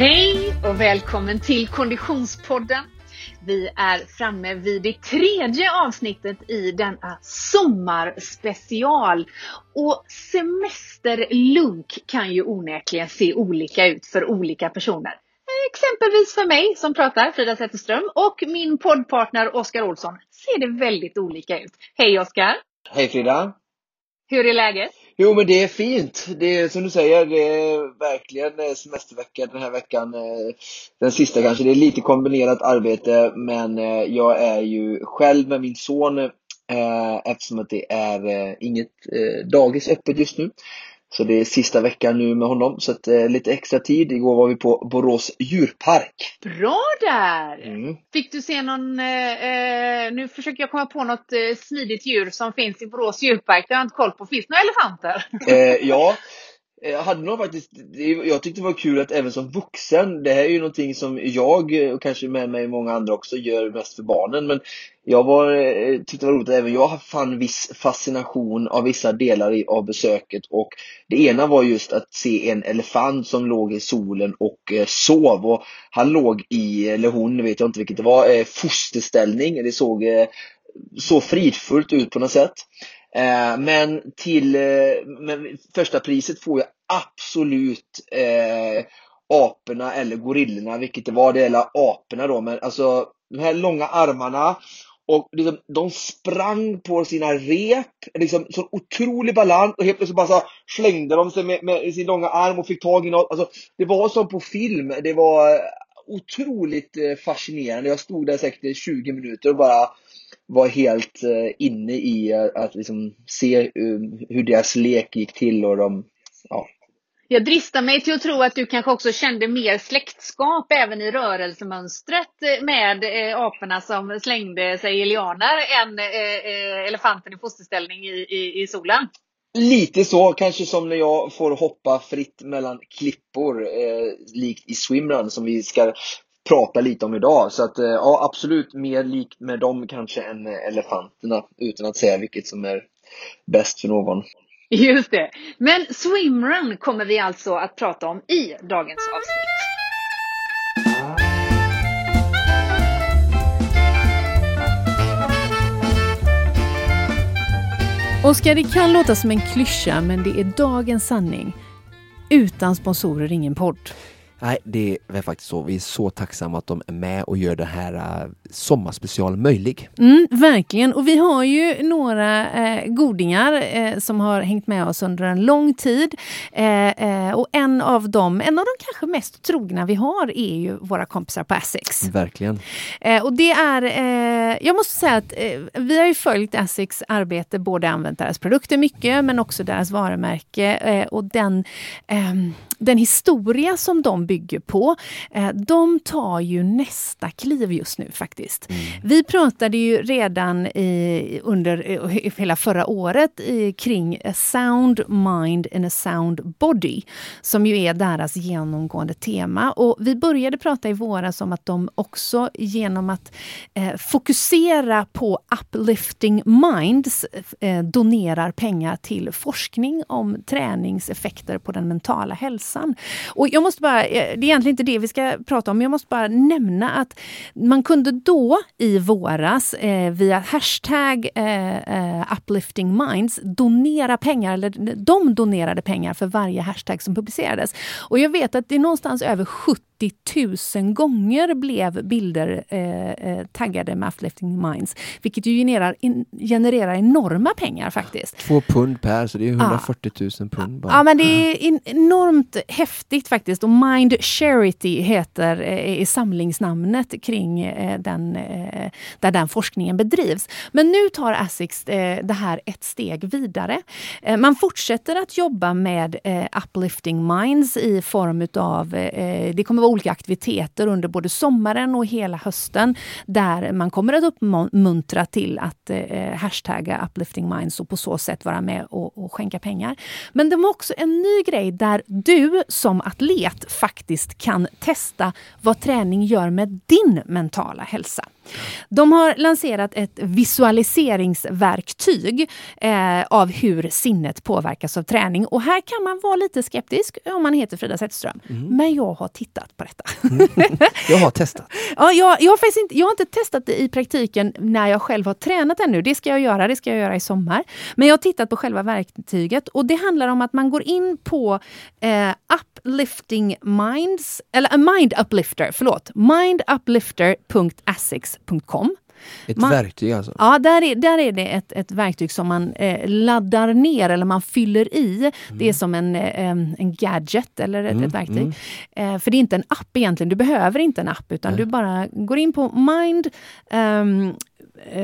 Hej och välkommen till Konditionspodden. Vi är framme vid det tredje avsnittet i denna sommarspecial. Och semesterlunk kan ju onekligen se olika ut för olika personer. Exempelvis för mig som pratar, Frida Zetterström, och min poddpartner Oskar Olsson ser det väldigt olika ut. Hej Oskar! Hej Frida! Hur är läget? Jo men det är fint. Det är som du säger, det är verkligen eh, semestervecka den här veckan. Eh, den sista kanske. Det är lite kombinerat arbete men eh, jag är ju själv med min son eftersom att det är inget dagis öppet just nu. Så det är sista veckan nu med honom, så att, eh, lite extra tid. Igår var vi på Borås djurpark. Bra där! Mm. Fick du se någon, eh, nu försöker jag komma på något eh, smidigt djur som finns i Borås djurpark. Det har jag inte koll på. Finns det några elefanter? Eh, ja, Eh, hade nog faktiskt, jag tyckte det var kul att även som vuxen, det här är ju någonting som jag eh, och kanske med mig många andra också gör mest för barnen, men jag var, eh, tyckte det var roligt att även jag fann viss fascination av vissa delar av besöket och det ena var just att se en elefant som låg i solen och eh, sov och han låg i, eller hon vet jag inte vilket det var, eh, fosterställning. Det såg så fridfullt ut på något sätt. Eh, men till eh, men första priset får jag absolut eh, aporna eller gorillorna, vilket det var. Det gäller aporna då, men alltså de här långa armarna och liksom, de sprang på sina rep, liksom så otrolig balans och helt plötsligt bara så slängde de sig med, med, sin långa arm och fick tag i något. Alltså, det var som på film. Det var otroligt eh, fascinerande. Jag stod där säkert i 20 minuter och bara var helt eh, inne i eh, att liksom se hur deras lek gick till och de, ja. Jag dristar mig till att tro att du kanske också kände mer släktskap även i rörelsemönstret med aporna som slängde sig i lianer än elefanten i fosterställning i, i, i solen. Lite så, kanske som när jag får hoppa fritt mellan klippor, eh, likt i swimrun som vi ska prata lite om idag. Så att eh, ja, absolut mer likt med dem kanske än elefanterna, utan att säga vilket som är bäst för någon. Just det. Men swimrun kommer vi alltså att prata om i dagens avsnitt. Oskar, det kan låta som en klyscha, men det är dagens sanning. Utan sponsorer, ingen podd. Nej, det är faktiskt så. Vi är så tacksamma att de är med och gör den här uh, sommarspecial möjlig. Mm, verkligen. Och vi har ju några eh, godingar eh, som har hängt med oss under en lång tid. Eh, eh och en av dem, en av de kanske mest trogna vi har, är ju våra kompisar på Essex. Verkligen. Eh, och det är, eh, jag måste säga att vi har ju följt Essex arbete, både använt deras produkter mycket, men också deras varumärke och den ehm, den historia som de bygger på, eh, de tar ju nästa kliv just nu faktiskt. Mm. Vi pratade ju redan i, under eh, hela förra året i, kring a sound mind and a sound body, som ju är deras genomgående tema. Och vi började prata i våras om att de också genom att eh, fokusera på uplifting minds eh, donerar pengar till forskning om träningseffekter på den mentala hälsan hälsan. Och jag måste bara, eh, det är egentligen inte det vi ska prata om, men jag måste bara nämna att man kunde då i våras eh, via hashtag eh, eh uplifting minds donera pengar, eller de donerade pengar för varje hashtag som publicerades. Och jag vet att det är någonstans över 70 000 gånger blev bilder eh, eh, taggade med Uplifting Minds. Vilket ju genererar, in, genererar enorma pengar faktiskt. Två pund per, så det är 140 000 pund. Bara. Ja, men det är enormt häftigt faktiskt. Och Mind Charity heter eh, samlingsnamnet kring eh, den, eh, där den forskningen bedrivs. Men nu tar Asics eh, det här ett steg vidare. Eh, man fortsätter att jobba med eh, Uplifting Minds i form utav, eh, det kommer vara olika aktiviteter under både sommaren och hela hösten där man kommer att uppmuntra till att eh, hashtagga uplifting minds och på så sätt vara med och, och skänka pengar. Men de har också en ny grej där du som atlet faktiskt faktiskt kan testa vad träning gör med din mentala hälsa. De har lanserat ett visualiseringsverktyg eh, av hur sinnet påverkas av träning. Och här kan man vara lite skeptisk om man heter Frida Zetterström. Mm. Men jag har tittat på detta. jag har testat. Ja, jag, jag, har faktiskt inte, jag har inte testat det i praktiken när jag själv har tränat ännu. Det ska jag göra, det ska jag göra i sommar. Men jag har tittat på själva verktyget och det handlar om att man går in på eh, Uplifting Minds, eller uh, Mind Uplifter, förlåt, minduplifter.asics.com ett man, verktyg alltså? Ja, där är, där är det ett, ett verktyg som man eh, laddar ner eller man fyller i. Mm. Det är som en, eh, en gadget eller ett, mm, ett verktyg. Mm. Eh, för det är inte en app egentligen, du behöver inte en app utan du bara går in på Mind um, Eh,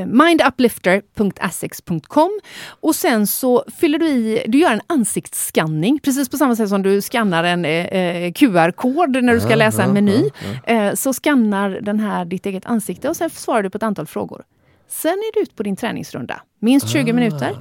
minduplifter.asics.com och sen så fyller du i, du gör en ansiktsskanning precis på samma sätt som du skannar en eh, eh QR-kod när du ska läsa en meny. Eh, så skannar den här ditt eget ansikte och sen svarar du på ett antal frågor. Sen är du ut på din träningsrunda, minst 20 ah. minuter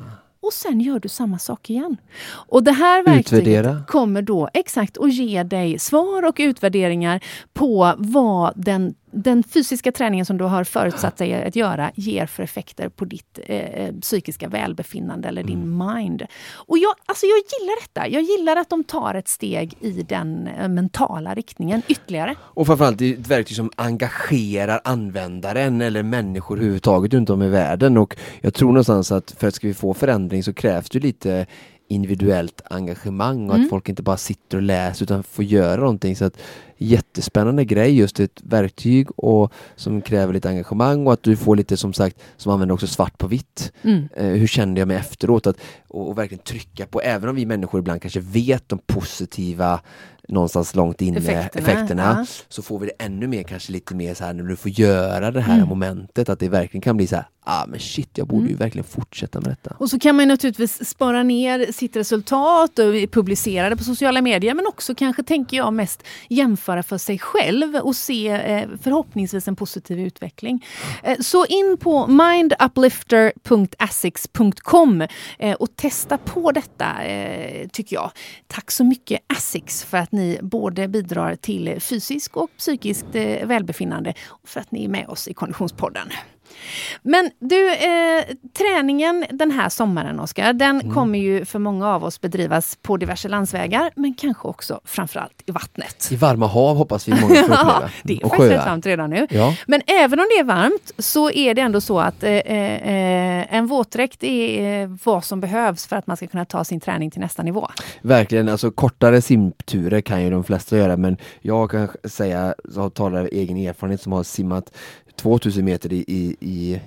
och sen gör du samma sak igen. Och det här verktyget Utvärdera. kommer då exakt att ge dig svar och utvärderingar på vad den den fysiska träningen som du har förutsatt dig att göra ger för effekter på ditt eh, psykiska välbefinnande eller din mm. mind. Och jag, alltså jag gillar detta. Jag gillar att de tar ett steg i den eh, mentala riktningen ytterligare. Och framförallt det är ett verktyg som engagerar användaren eller människor överhuvudtaget runt om i världen. Och jag tror någonstans att för att ska vi få förändring så krävs det lite individuellt engagemang och mm. att folk inte bara sitter och läser utan får göra någonting. Så att jättespännande grej, just ett verktyg och som kräver lite engagemang och att du får lite som sagt, som använder också svart på vitt. Mm. Eh, hur kände jag mig efteråt? Att, och, och, verkligen trycka på, även om vi människor ibland kanske vet de positiva någonstans långt inne effekterna, effekterna ja. så får vi det ännu mer kanske lite mer så här när du får göra det här mm. momentet att det verkligen kan bli så här, ah men shit jag borde mm. ju verkligen fortsätta med detta. Och så kan man naturligtvis spara ner sitt resultat och publicera det på sociala medier men också kanske tänker jag mest jämföra för sig själv och se eh, förhoppningsvis en positiv utveckling. Eh, så in på minduplifter.asics.com eh, och testa på detta eh, tycker jag. Tack så mycket Asics för att ni både bidrar till fysisk och psykiskt eh, välbefinnande och för att ni är med oss i Konditionspodden. Men du, eh, träningen den här sommaren, Oskar, den mm. kommer ju för många av oss bedrivas på diverse landsvägar, men kanske också framförallt i vattnet. I varma hav hoppas vi många får uppleva. det är och faktiskt rätt varmt redan nu. Ja. Men även om det är varmt så är det ändå så att eh, eh, en våtdräkt är eh, vad som behövs för att man ska kunna ta sin träning till nästa nivå. Verkligen, alltså kortare simturer kan ju de flesta göra, men jag kan säga, jag talar av egen erfarenhet som har simmat 2000 meter i, i,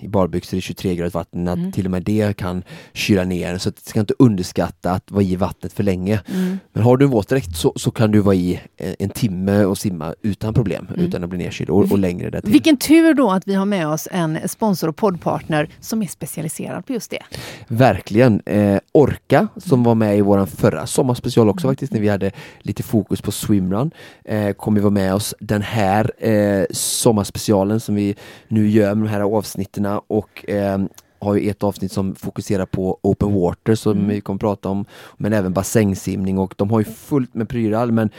i, barbyxor i 23 grader vatten, att mm. till och med det kan kyla ner. Så att, ska inte underskatta att vara i vattnet för länge. Mm. Men har du en våtdräkt så, så kan du vara i en, en timme och simma utan problem, mm. utan att bli nedkyld och, och längre därtill. Vilken tur då att vi har med oss en sponsor och poddpartner som är specialiserad på just det. Verkligen. Eh, Orka som var med i vår förra sommarspecial också faktiskt, när vi hade lite fokus på swimrun, eh, kommer vara med oss den här eh, sommarspecialen som vi nu gör med de här avsnitten och eh, har ju ett avsnitt som fokuserar på open water som mm. vi kommer prata om, men även bassängsimning och de har ju fullt med prylar men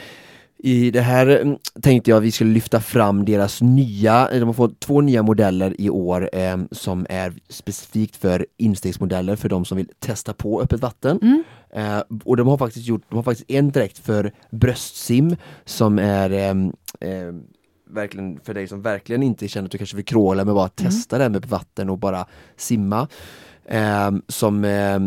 i det här mm, tänkte jag att vi skulle lyfta fram deras nya, de har fått två nya modeller i år eh, som är specifikt för instegsmodeller för de som vill testa på öppet vatten. Mm. Eh, och de har faktiskt gjort, de har faktiskt en direkt för bröstsim som är eh verkligen för dig som verkligen inte känner att du kanske vill kråla men bara mm. testa det med vatten och bara simma. Eh, som eh,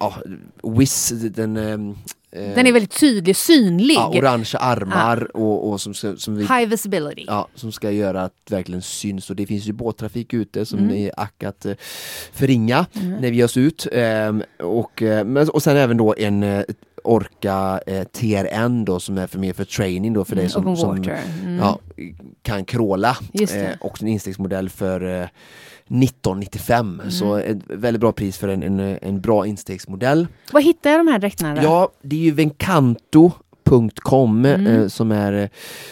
ja, Wiz, den ehm, eh, den är väldigt tydlig, synlig. Ja, orangea armar ja. och, och som, som vi, High visibility. Ja, som ska göra att det verkligen syns och det finns ju båttrafik ute som mm. är ack att eh, förringa mm. när vi ger oss ut. Eh, och, eh, och sen även då en eh, Orka eh, TRN då som är för mer för training då för mm, dig som, som mm. ja, kan kråla. Eh, och en instegsmodell för eh, 1995 mm. så ett väldigt bra pris för en, en, en bra instegsmodell. Vad hittar jag de här dräkterna då? Ja, det är ju Vencanto Com mm. eh, som, är, eh,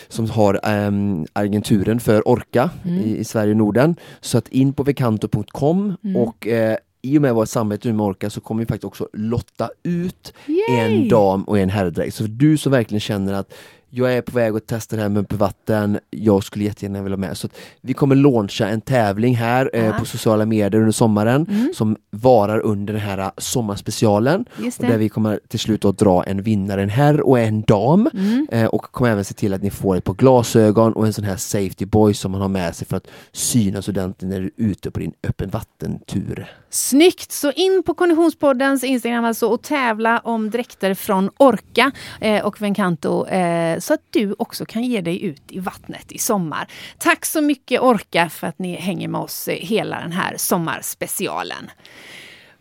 som har eh, agenturen för Orka mm. i, i, Sverige och Norden. Så att in på vekanto.com mm. och eh, i och med vårt samarbete med Orka så kommer vi faktiskt också lotta ut Yay! en dam och en herrdräkt. Så du som verkligen känner att jag är på väg att testa det här med vatten, jag skulle jättegärna vilja vara med. Så vi kommer launcha en tävling här eh, på sociala medier under sommaren Mm. som varar under den här sommarspecialen. Just Och där vi kommer till slut att dra en vinnare, en herr och en dam. Mm. Eh, och kommer även se till att ni får ett par glasögon och en sån här safety boy som man har med sig för att synas ordentligt när du är ute på din öppen vattentur. Snyggt! Så in på Konditionspoddens Instagram alltså och tävla om dräkter från Orca eh, och Vencanto eh, Eh, så att du också kan ge dig ut i vattnet i sommar. Tack så mycket Orka för att ni hänger med oss hela den här sommarspecialen.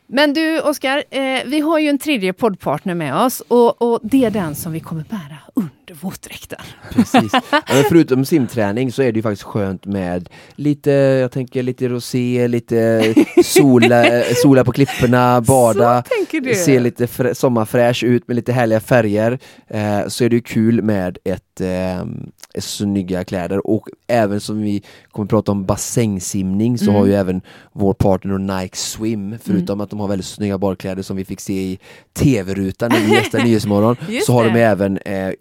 Men du Oskar, eh, vi har ju en tredje poddpartner med oss och, och det är den som vi kommer bära under våtdräkten. Precis. Men förutom simträning så är det ju faktiskt skönt med lite, jag tänker lite rosé, lite sola, eh, sola på klipporna, bada, se lite frä- sommarfräsch ut med lite härliga färger. Eh, så är det ju kul med ett eh, snygga kläder och även som vi kommer prata om bassängsimning så Mm. har ju även vår partner Nike Swim, förutom att de har väldigt snygga badkläder som vi fick se i tv-rutan när vi gästade Nyhetsmorgon, så har de det. även eh,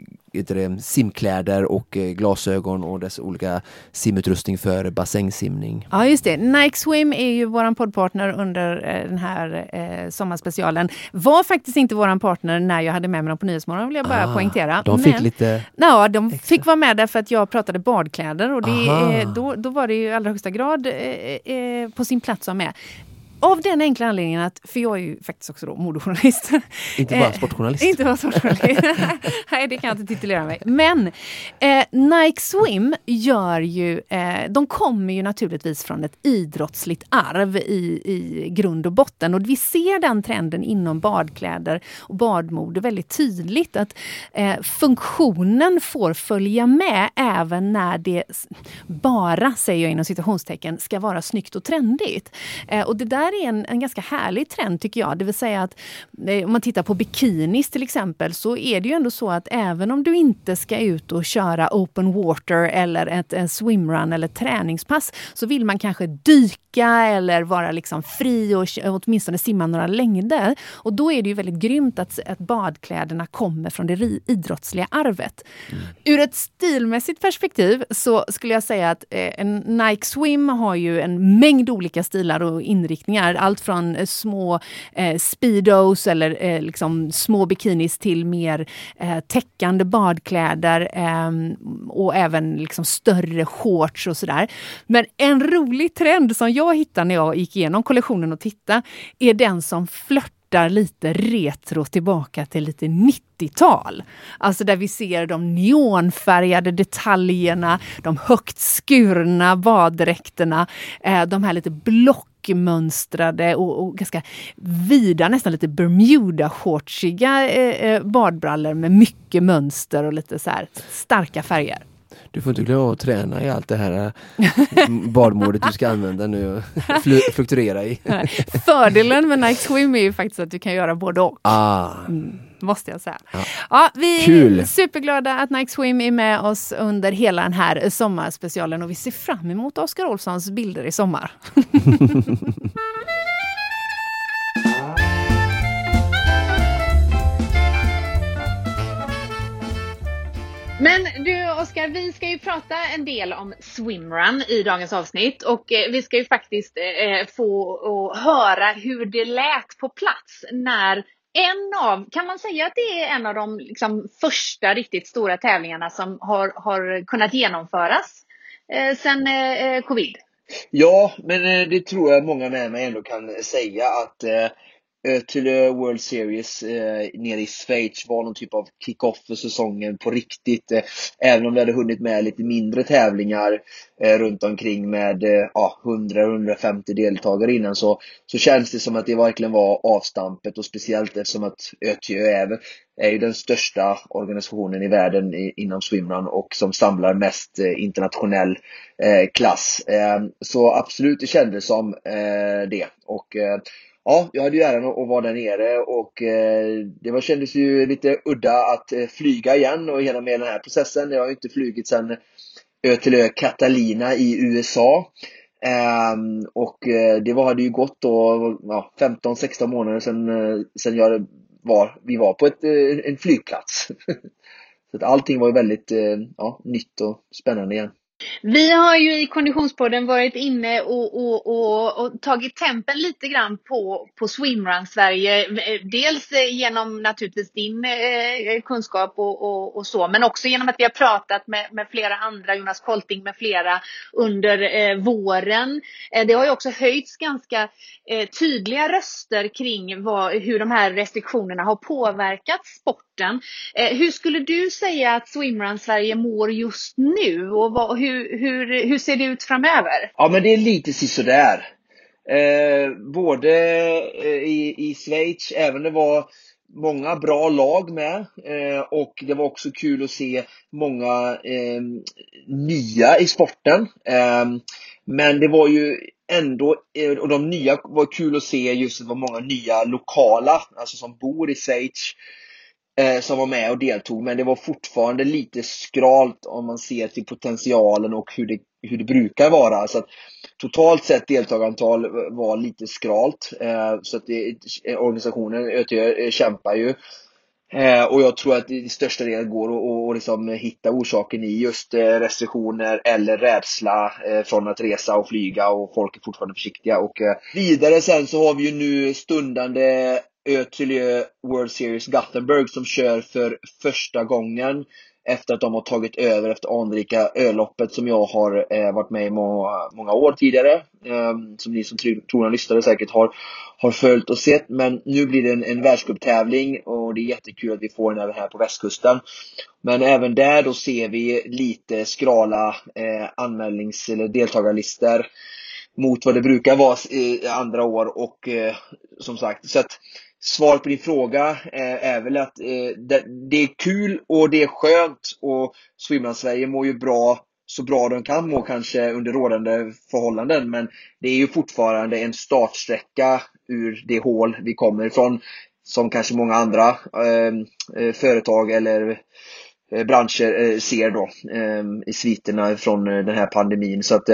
det, simkläder och eh, glasögon och dess olika simutrustning för bassängsimning. Ja, just det. Nike Swim är ju vår poddpartner under eh, den här eh, sommarspecialen. Var faktiskt inte vår partner när jag hade med mig dem på Nyhetsmorgon, vill jag bara Ah, poängtera. De fick Men- lite Ja, de fick vara med därför att jag pratade badkläder och det, eh, då, då var det ju i allra högsta grad eh, eh, på sin plats att vara med. Av den enkla anledningen att, för jag är ju faktiskt också då modejournalist. Inte bara Eh, sportjournalist. Inte bara sportjournalist. Nej, det kan jag inte titulera mig. Men eh, Nike Swim gör ju, eh, de kommer ju naturligtvis från ett idrottsligt arv i, i grund och botten. Och vi ser den trenden inom badkläder och badmode väldigt tydligt. Att eh, funktionen får följa med även när det bara, säger jag inom citationstecken, ska vara snyggt och trendigt. Eh, och det där är en, en ganska härlig trend tycker jag. Det vill säga att eh, om man tittar på bikinis till exempel så är det ju ändå så att även om du inte ska ut och köra open water eller ett, en swimrun eller träningspass så vill man kanske dyka eller vara liksom fri och åtminstone simma några längder. Och då är det ju väldigt grymt att, att badkläderna kommer från det idrottsliga arvet. Ur ett stilmässigt perspektiv så skulle jag säga att eh, en Nike Swim har ju en mängd olika stilar och inriktningar. Allt från eh, små eh, speedos eller eh, liksom små bikinis till mer eh, täckande badkläder ehm, och även liksom större shorts och sådär. Men en rolig trend som jag hittade när jag gick igenom kollektionen och tittade är den som flörtar lite retro tillbaka till lite 90-tal. Alltså där vi ser de neonfärgade detaljerna, de högt skurna baddräkterna, eh, de här lite blockmönstrade och, och ganska vida, nästan lite Bermuda-shortsiga eh, eh, badbrallor med mycket mönster och lite så här starka färger. Du får inte glömma att träna i allt det här eh, badmodet du ska använda nu och flu- fluktuera i. Fördelen med Nike Swim är ju faktiskt att du kan göra både och. Ah, måste jag säga. Ja. vi är Kul. superglada att Nike Swim är med oss under hela den här sommarspecialen och vi ser fram emot Oskar Olssons bilder i sommar. Men du Oskar, vi ska ju prata en del om swimrun i dagens avsnitt och eh, vi ska ju faktiskt eh, få och höra hur det lät på plats när en av, kan man säga att det är en av de liksom, första riktigt stora tävlingarna som har, har kunnat genomföras eh, sen eh, eh covid? Ja, men eh, det tror jag många med mig ändå kan eh, säga att eh, Eh, till eh, World Series eh, nere i Schweiz var någon typ av kick-off för säsongen på riktigt. Eh, även om vi hade hunnit med lite mindre tävlingar eh, runt omkring med eh, ja, 100-150 deltagare innan så, så känns det som att det verkligen var avstampet och speciellt eftersom att ÖTÖ är, är ju den största organisationen i världen i, inom swimrun och som samlar mest eh, internationell eh, klass. Eh, så absolut, det kändes som eh, det. Och eh, Ja, jag hade ju äran att vara där nere och eh, det var, kändes ju lite udda att eh, flyga igen och hela med den här processen. Jag har ju inte flugit sedan ö till ö Catalina i USA. Ehm, och eh, det var, hade ju gått då ja, 15-16 månader sedan, eh, sedan jag var, vi var på ett, eh, en flygplats. Så att allting var ju väldigt ja, nytt och spännande igen. Vi har ju i Konditionspodden varit inne och, och, och, och, tagit tempen lite grann på, på Swimrun Sverige. Dels genom naturligtvis din eh, kunskap och, och, så, men också genom att vi har pratat med, med flera andra, Jonas Kolting med flera, under eh, våren. Eh, det har ju också höjts ganska eh, tydliga röster kring vad, hur de här restriktionerna har påverkat sporten. Eh, hur skulle du säga att Swimrun Sverige mår just nu och vad, hur, hur, hur ser det ut framöver? Ja, men det är lite sisådär. Eh, både eh, i, i Schweiz, även det var många bra lag med eh, och det var också kul att se många eh, nya i sporten. Eh, men det var ju ändå, eh, och de nya var kul att se just att det var många nya lokala, alltså som bor i Schweiz eh, som var med och deltog. Men det var fortfarande lite skralt om man ser till potentialen och hur det, hur det brukar vara. Så att, totalt sett deltagarantal var lite skralt. Eh, så att det, organisationen ÖTÖ eh, kämpar ju. Eh, och jag tror att det i största delen går att, att liksom hitta orsaken i just eh, restriktioner eller rädsla eh, från att resa och flyga och folk är fortfarande försiktiga. Och eh, vidare sen så har vi ju nu stundande Ötiliö World Series Gothenburg som kör för första gången efter att de har tagit över efter anrika öloppet som jag har eh, varit med i många, många år tidigare. Eh, som ni som trogna lyssnare säkert har, har följt och sett. Men nu blir det en, en världscuptävling och det är jättekul att vi får den även här på västkusten. Men även där då ser vi lite skrala eh, anmälnings eller deltagarlistor mot vad det brukar vara i andra år och eh, som sagt, så att svaret på din fråga eh, är väl att eh, det, är kul och det är skönt och Swimrun-Sverige mår ju bra så bra de kan må kanske under rådande förhållanden. Men det är ju fortfarande en startsträcka ur det hål vi kommer ifrån. Som kanske många andra ehm, eh, företag eller eh, branscher eh, ser då eh, i sviterna från den här pandemin. Så att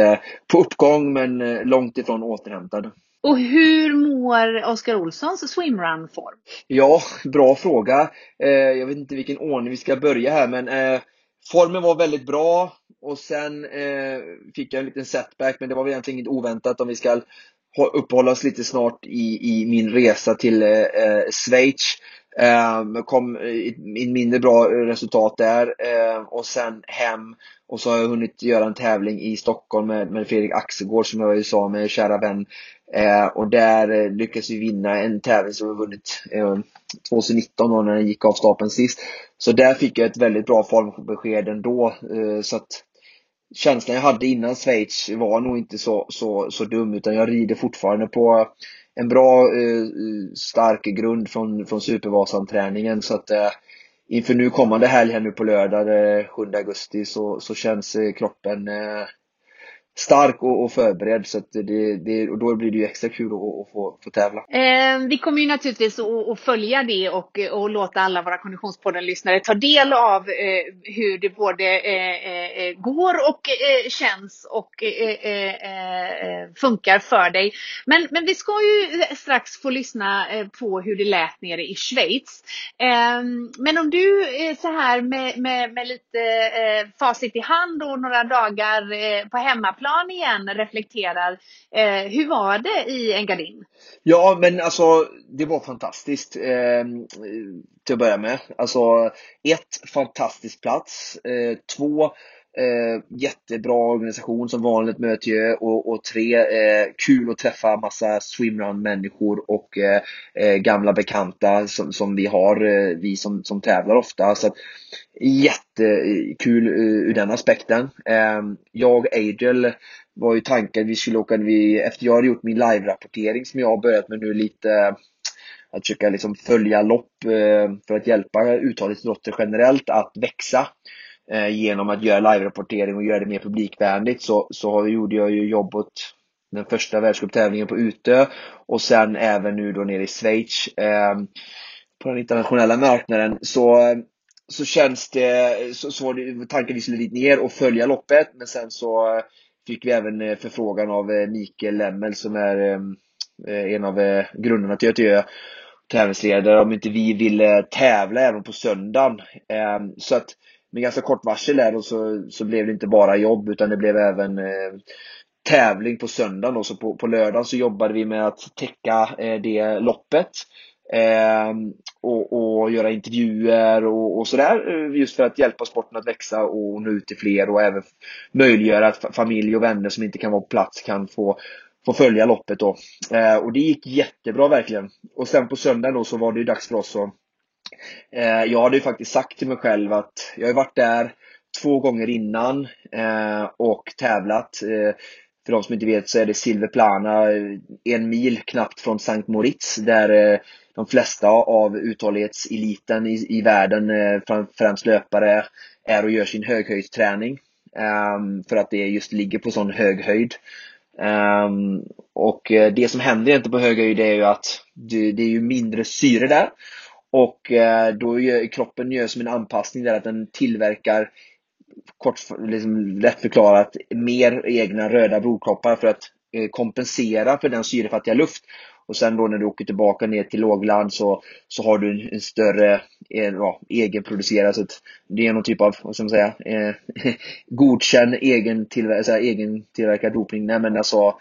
på uppgång men långt ifrån återhämtad. Och hur mår Oskar Olssons swimrun-form? Ja, bra fråga. Eh, jag vet inte vilken ordning vi ska börja här, men eh, formen var väldigt bra och sen eh, fick jag en liten setback, men det var väl egentligen inget oväntat om vi ska uppehålla oss lite snart i, i min resa till eh, eh Schweiz. Eh, kom i mindre bra resultat där eh, och sen hem och så har jag hunnit göra en tävling i Stockholm med, med Fredrik Axelgård som jag ju sa med kära vän Eh, och där eh, lyckades vi vinna en tävling som vi vunnit eh, 2019 då, när den gick av stapeln sist. Så där fick jag ett väldigt bra formbesked ändå. Eh, så att känslan jag hade innan Schweiz var nog inte så, så, så dum utan jag rider fortfarande på en bra eh, stark grund från, från Supervasan-träningen. Så att eh, inför nu kommande helg här nu på lördag, eh, 7 augusti, så, så känns eh, kroppen eh, stark och, och förberedd. Så det, det, och då blir det ju extra kul att, att få, få tävla. Eh, vi kommer ju naturligtvis att, att följa det och, och låta alla våra Konditionspodden-lyssnare ta del av eh, hur det både eh, eh går och eh, känns och eh, eh, eh, funkar för dig. Men, men vi ska ju strax få lyssna på hur det lät nere i Schweiz. Ehm, men om du så här med, med, med lite facit i hand och några dagar på hemmaplan hemmaplan igen reflekterar. Eh, hur var det i Engadin? Ja, men alltså det var fantastiskt eh, till att börja med. Alltså ett, fantastisk plats. Eh, två, Eh, jättebra organisation som vanligt möter ju och, och tre, eh, kul att träffa massa swimrun-människor och eh, eh, gamla bekanta som, som vi har, eh, vi som, som tävlar ofta. Så att, jättekul eh, ur den aspekten. Ehm, jag och Adriel var ju tanken vi skulle åka, vi, efter jag hade gjort min live-rapportering som jag har börjat med nu lite att försöka liksom följa lopp eh, för att hjälpa uthållighetsidrotter generellt att växa Eh, genom att göra live-rapportering och göra det mer publikvänligt så, så gjorde jag ju jobbet den första världscuptävlingen på Utö och sen även nu då nere i Schweiz eh, på den internationella marknaden så, så känns det, så, så var det tanken vi skulle dit ner och följa loppet men sen så eh, fick vi även eh, förfrågan av Mikael Lemmel som är eh, en av grundarna till Göteborg tävlingsledare om inte vi ville tävla även på söndagen. Så att med ganska kort varsel där så, så blev det inte bara jobb utan det blev även eh, tävling på söndagen. Då. Så på, på lördagen så jobbade vi med att täcka eh, det loppet. Eh, och, och, göra intervjuer och, och sådär. Eh, just för att hjälpa sporten att växa och nå ut till fler och även möjliggöra att familj och vänner som inte kan vara på plats kan få, få följa loppet då. Eh, och det gick jättebra verkligen. Och sen på söndagen då så var det ju dags för oss att Eh, jag hade ju faktiskt sagt till mig själv att jag har varit där två gånger innan eh, och tävlat. Eh, för de som inte vet så är det Silverplana, eh, en mil knappt från Sankt Moritz där eh, de flesta av uthållighetseliten i, i världen, främst löpare, är och gör sin höghöjdsträning. Ehm, för att det just ligger på sån hög höjd. Um, och det som händer inte på hög höjd är ju att det, det är ju mindre syre där. Och eh, då gör kroppen gör som en anpassning där att den tillverkar kort, liksom lätt förklarat, mer egna röda blodkroppar för att eh, kompensera för den syrefattiga luft. Och sen då när du åker tillbaka ner till lågland så, så har du en, en större en, ja, egenproducerad, så det är någon typ av, vad ska man säga, eh, godkänd egen, tillver egen tillverkad dopning. Nej men alltså,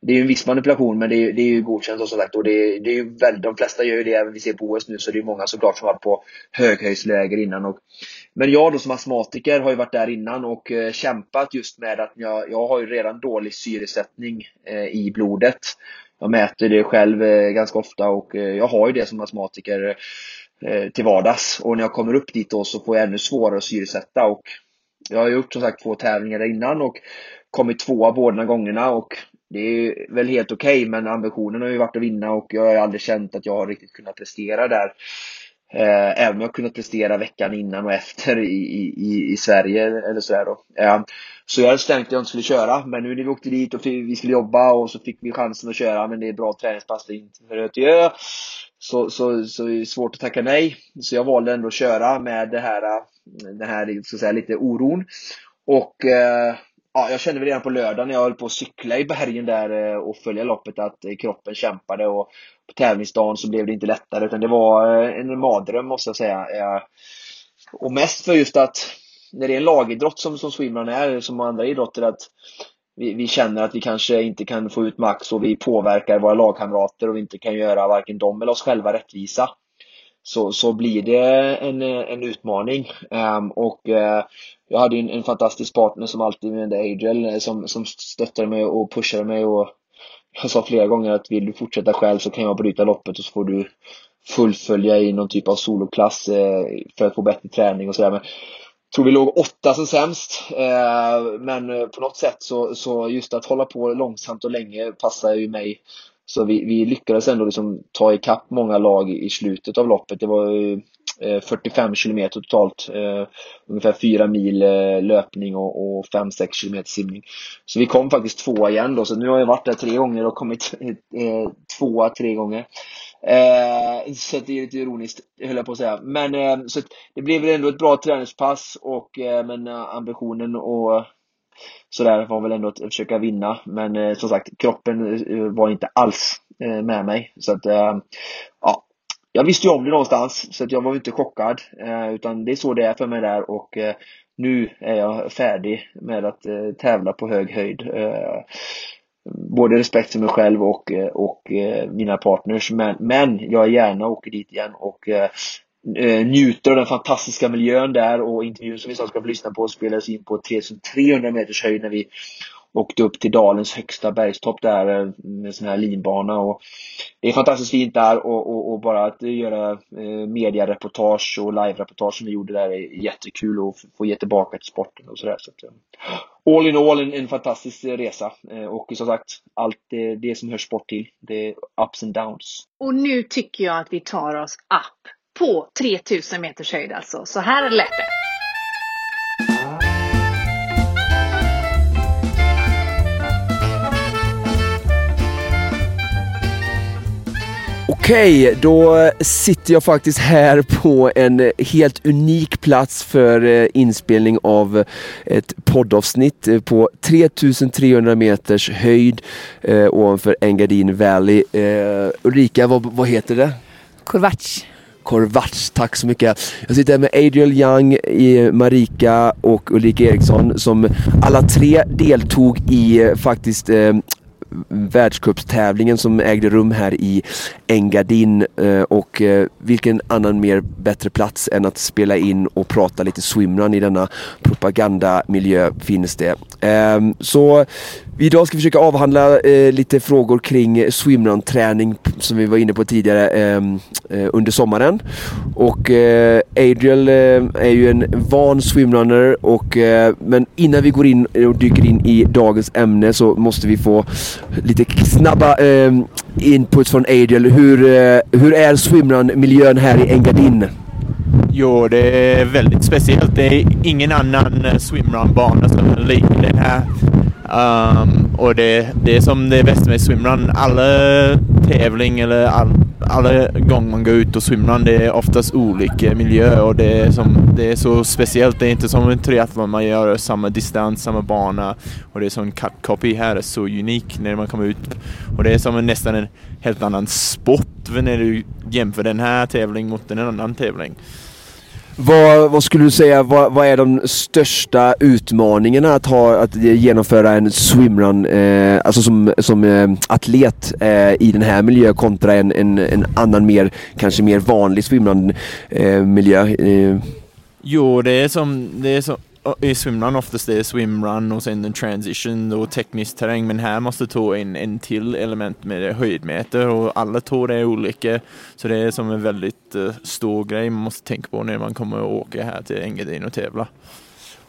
det är ju en viss manipulation men det är, det är ju godkänt och som sagt och det det är ju väl, de flesta gör ju det även vi ser på OS nu så det är många såklart som varit på höghöjdsläger innan. Och, men jag då som astmatiker har ju varit där innan och eh, kämpat just med att jag, jag har ju redan dålig syresättning eh, i blodet jag mäter det själv eh, ganska ofta och eh, jag har ju det som astmatiker eh, till vardags. Och när jag kommer upp dit då så får jag ännu svårare att syresätta. Och jag har gjort som sagt två tävlingar innan och kommit tvåa båda gångerna och det är väl helt okej okay, men ambitionen har ju varit att vinna och jag har aldrig känt att jag har riktigt kunnat prestera där. Eh, även om jag kunnat prestera veckan innan och efter i, i, i Sverige eller sådär då. Eh, så jag hade stängt att jag inte skulle köra, men nu när vi åkte dit och vi skulle jobba och så fick vi chansen att köra, men det är bra träningspass det är inte för Ötjö. Så, så, så är det svårt att tacka nej. Så jag valde ändå att köra med det här, eh, den här så att säga, lite oron. Och eh, ja, jag kände väl redan på lördagen när jag höll på att cykla i bergen där eh, och följa loppet att eh, kroppen kämpade och på tävlingsdagen så blev det inte lättare utan det var eh, en mardröm måste jag säga. Eh, och mest för just att när det är en lagidrott som, som swimrun är, som andra idrotter, att vi, vi, känner att vi kanske inte kan få ut max och vi påverkar våra lagkamrater och vi inte kan göra varken dem eller oss själva rättvisa. Så, så blir det en, en utmaning. Um, och uh, jag hade en, en, fantastisk partner som alltid med Adriel eh, som, som stöttade mig och pushade mig och jag sa flera gånger att vill du fortsätta själv så kan jag bryta loppet och så får du fullfölja i någon typ av soloklass eh, för att få bättre träning och sådär tror vi låg åtta som sämst. Ehm, eh, men på något sätt så, så just att hålla på långsamt och länge passar ju mig. Så vi, vi lyckades ändå liksom ta ikapp många lag i slutet av loppet. Det var 45 eh, kilometer totalt. Eh, ungefär 4 mil eh, löpning och, 5-6 kilometer simning. Så vi kom faktiskt tvåa igen då. Så nu har jag varit där tre gånger och kommit tvåa tre gånger. Eh, så det är lite ironiskt, höll jag på att säga. Men eh, så det blev väl ändå ett bra träningspass och eh, men ambitionen och sådär var väl ändå att försöka vinna. Men eh, som sagt, kroppen eh, var inte alls eh, med mig. Så att, eh, ja, jag visste ju om det någonstans så att jag var inte chockad. Eh, utan det är så det är för mig där och nu är jag färdig med att tävla på hög höjd både respekt för mig själv och, och mina partners. Men, men jag gärna åker dit igen och Eh, njuter av den fantastiska miljön där och intervjun som vi ska få lyssna på spelades in på 3300 meters höjd när vi åkte upp till dalens högsta bergstopp där eh, med sån här linbana. Och det är fantastiskt fint där och, och, och bara att göra eh, mediareportage och live-reportage som vi gjorde där är jättekul och få ge tillbaka till sporten och sådär. Så eh, all in all en, en fantastisk resa och som sagt allt det, det som hör sport till. Det är ups and downs. Och nu tycker jag att vi tar oss upp på 3000 meters höjd alltså. Så här lät det. Okej, då sitter jag faktiskt här på en helt unik plats för eh, inspelning av ett poddavsnitt eh, på 3300 meters höjd eh, ovanför Engadin Valley. Eh, Ulrika, vad, vad heter det? Korvac. Korvats, tack så mycket. Jag sitter här med Adriel Young, Marika och Ulrika Eriksson som alla tre deltog i eh, faktiskt eh, världscupstävlingen som ägde rum här i Engadin eh, och eh, vilken annan mer bättre plats än att spela in och prata lite swimrun i denna propagandamiljö finns det. Ehm, så Idag ska vi försöka avhandla eh, lite frågor kring swimrun-träning som vi var inne på tidigare ehm, eh, under sommaren. Och eh, Adriel eh, är ju en van swimrunner och eh, men innan vi går in och dyker in i dagens ämne så måste vi få lite snabba ehm, input från Adriel. Hur, eh, hur är swimrun-miljön här i Engadin? Jo, det är väldigt speciellt. Det är ingen annan swimrun-bana som liknar den här. Um, och det, det är som det bästa med swimrun. Alla tävling eller all, alla gånger man går ut och swimrun det är oftast olika miljö och det är, som, det är så speciellt. Det är inte som en triathlon, man gör samma distans, samma bana och det är som en cut copy här är så unik när man kommer ut. Och det är som en, nästan en helt annan sport när du jämför den här tävlingen mot en annan tävling. Vad, vad, skulle du säga, vad, vad, är de största utmaningarna att, ha, att genomföra en swimrun, eh, alltså som, som eh, atlet eh, i den här miljön kontra en, en, en annan mer, kanske mer vanlig swimrun eh, miljö? Eh? Jo, det är som, det är som i swimrun oftast det är swimrun och sen en transition och teknisk terräng men här måste ta in en till element med höjdmeter och alla tår är olika så det är som en väldigt uh, stor grej man måste tänka på när man kommer och åka här till Engadin och tävla.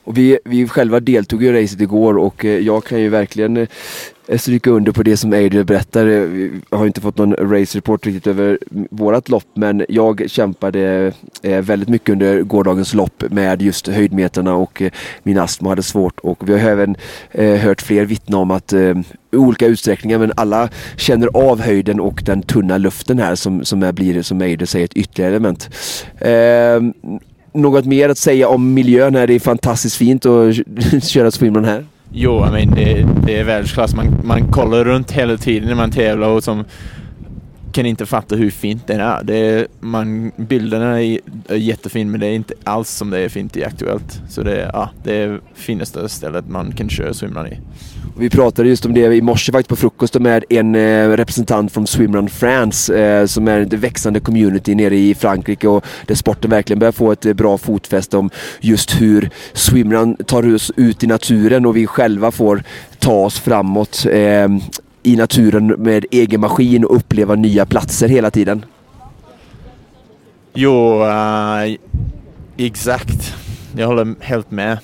Och vi, vi själva deltog i racet igår och eh, jag kan ju verkligen eh, Eh, stryka under på det som Adrian berättar. Eh, jag har inte fått någon race report riktigt över vårat lopp men jag kämpade eh, väldigt mycket under gårdagens lopp med just höjdmeterna och min astma hade svårt och vi har även hört fler vittna om att i olika utsträckningar men alla känner av höjden och den tunna luften här som, som är, blir som Eider säger ett ytterligare element. Eh, något mer att säga om miljön här? Det är fantastiskt fint att köra swimrun här. Jo, I mean, det, det är världsklass. Man, man kollar runt hela tiden när man tävlar och som kan inte fatta hur fint den är. Det är man, bilderna är, är jättefina men det är inte alls som det är fint i Aktuellt. Så det är, ja, det är finaste stället man kan köra swimrun i. Vi pratade just om det i morse faktiskt på frukost med en eh, representant från Swimrun France eh, som är ett växande community nere i Frankrike och där sporten verkligen börjar få ett eh, bra fotfäste om just hur swimrun tar oss ut i naturen och vi själva får ta oss framåt eh, i naturen med egen maskin och uppleva nya platser hela tiden. Jo, uh, exakt. Jag håller helt med.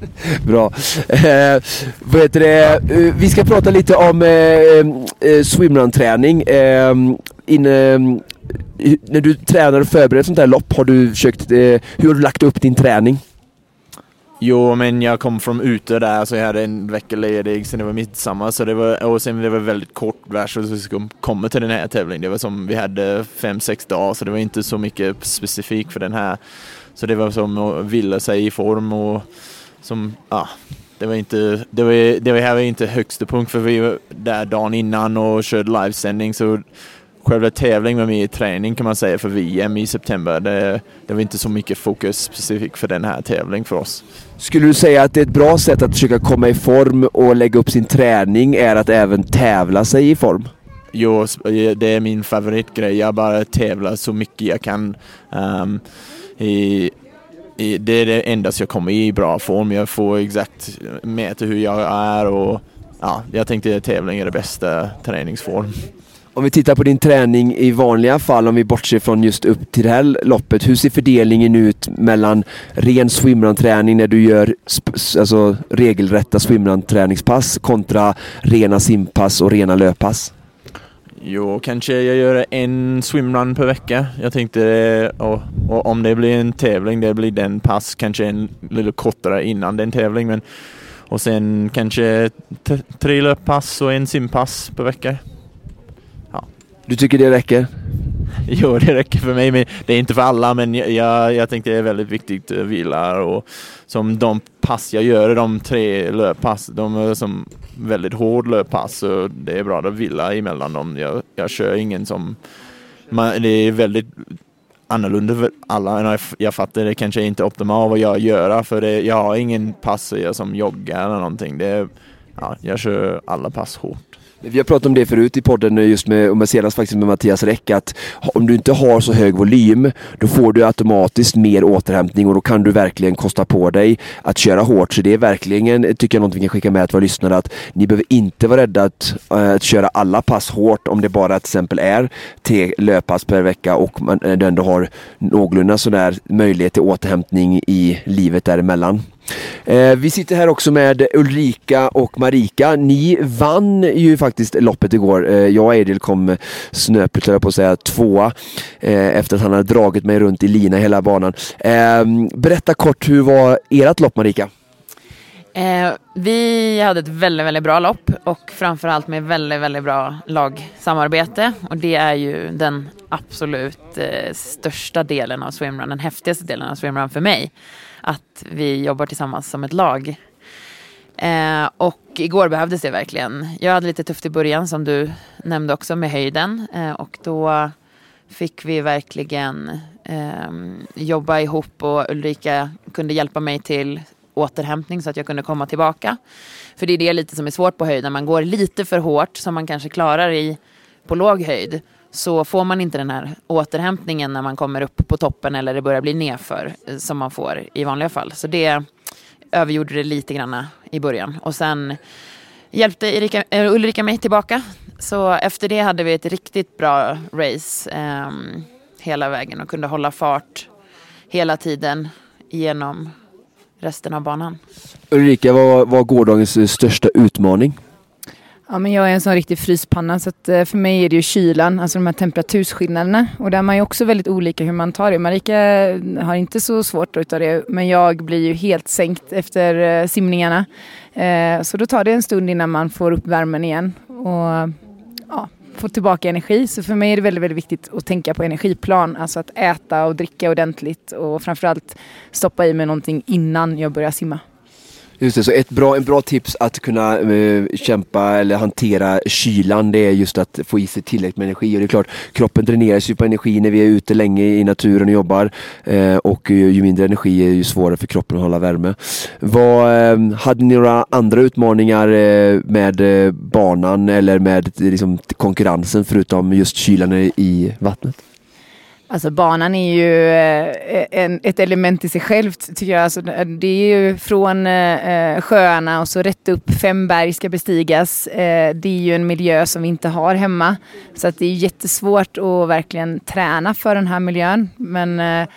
Bra. Eh, vad heter det? Eh, vi ska prata lite om eh, eh, swimrun-träning. Eh, in, eh, när du tränar och förbereder ett sånt här lopp, har du försökt, hur har du lagt upp din träning? Jo, men jag kom från ute där så jag hade en vecka ledig sen det var midsommar så det var, och sen det var väldigt kort versus vi skulle komma till den här tävlingen. Det var som vi hade fem, sex dagar så det var inte så mycket specifikt för den här. Så det var som att vila sig i form och som, ja, det var inte, det var, det var här var inte högsta punkt för vi var där dagen innan och körde livesändning så själva tävlingen var med i träning kan man säga för VM i september. Det, det var inte så mycket fokus specifikt för den här tävlingen för oss. Skulle du säga att det är ett bra sätt att försöka komma i form och lägga upp sin träning är att även tävla sig i form? Jo, det är min favoritgrej. Jag bara tävlar så mycket jag kan. Um, i, i, det är det enda jag kommer i bra form. Jag får exakt mäta hur jag är och ja, jag tänkte att tävling är det bästa träningsform. Om vi tittar på din träning i vanliga fall, om vi bortser från just upp till det här loppet. Hur ser fördelningen ut mellan ren swimrun-träning när du gör alltså, regelrätta swimrun-träningspass kontra rena simpass och rena löppass? Jo, kanske jag gör en swimrun per vecka. Jag tänkte, eh, och, och om det blir en tävling, det blir den pass, kanske en lite kortare innan den tävling. Men, och sen kanske tre löppass och en simpass per vecka. Du tycker det räcker? Jo, det räcker för mig. Men det är inte för alla, men jag, jag tänkte det är väldigt viktigt eh, att vila. Och som de pass jag gör, de tre löppass, de är som väldigt hård löppass. Så det är bra att vila emellan dem. Jag, jag kör ingen som man, det är väldigt annorlunda för alla. Jag fattar det kanske inte är optimalt vad jag gör för det, jag har ingen pass som joggar eller någonting. Det, ja, jag kör alla pass hårt. Vi har pratat om det förut i podden just med, och senast faktiskt med Mattias Räck att om du inte har så hög volym då får du automatiskt mer återhämtning och då kan du verkligen kosta på dig att köra hårt. Så det är verkligen, tycker jag, något vi kan skicka med till våra lyssnare att ni behöver inte vara rädda att, äh, att köra alla pass hårt om det bara till exempel är tre löppass per vecka och man eh, ändå har någorlunda sådär möjlighet till återhämtning i livet däremellan. Eh, vi sitter här också med Ulrika och Marika. Ni vann ju faktiskt loppet igår. Eh, jag och Edil kom snöpligt, på att säga, tvåa eh, efter att han hade dragit mig runt i lina hela banan. Eh, berätta kort, hur var ert lopp Marika? Eh, vi hade ett väldigt, väldigt bra lopp och framförallt med väldigt, väldigt bra lagsamarbete. Och det är ju den absolut eh, största delen av swimrun, den häftigaste delen av swimrun för mig att vi jobbar tillsammans som ett lag. Eh, och igår behövdes det verkligen. Jag hade lite tufft i början som du nämnde också med höjden eh, och då fick vi verkligen eh, jobba ihop och Ulrika kunde hjälpa mig till återhämtning så att jag kunde komma tillbaka. För det är det lite som är svårt på höjden. Man går lite för hårt som man kanske klarar i på låg höjd så får man inte den här återhämtningen när man kommer upp på toppen eller det börjar bli nedför eh, som man får i vanliga fall. Så det övergjorde det lite grann i början. Och sen hjälpte Erika, äh, Ulrika mig tillbaka. Så efter det hade vi ett riktigt bra race eh, hela vägen och kunde hålla fart hela tiden genom resten av banan. Ulrika, vad var gårdagens största utmaning? Ja, men jag är en sån riktig fryspanna så att eh, för mig är det ju kylan, alltså de här temperaturskillnaderna. Och där är man ju också väldigt olika hur man tar det. Marika eh, har inte så svårt att ta det men jag blir ju helt sänkt efter eh, simningarna. Eh, så då tar det en stund innan man får upp värmen igen och ja, får tillbaka energi. Så för mig är det väldigt, väldigt viktigt att tänka på energiplan, alltså att äta och dricka ordentligt och framförallt stoppa i mig någonting innan jag börjar simma. Just det, så ett bra, en bra tips att kunna eh, kämpa eller hantera kylan det är just att få i sig tillräckligt med energi. Och det är klart, kroppen dräneras ju på energi när vi är ute länge i naturen och jobbar. Eh, och ju, ju, mindre energi är ju svårare för kroppen att hålla värme. Vad, eh, hade ni några andra utmaningar eh, med eh, banan eller med liksom, konkurrensen förutom just kylan i vattnet? Alltså banan är ju eh, en, ett element i sig självt tycker jag. Alltså, det är ju från eh, sjöarna och så rätt upp fem berg ska bestigas. Eh, det är ju en miljö som vi inte har hemma. Så att det är jättesvårt att verkligen träna för den här miljön. Men eh,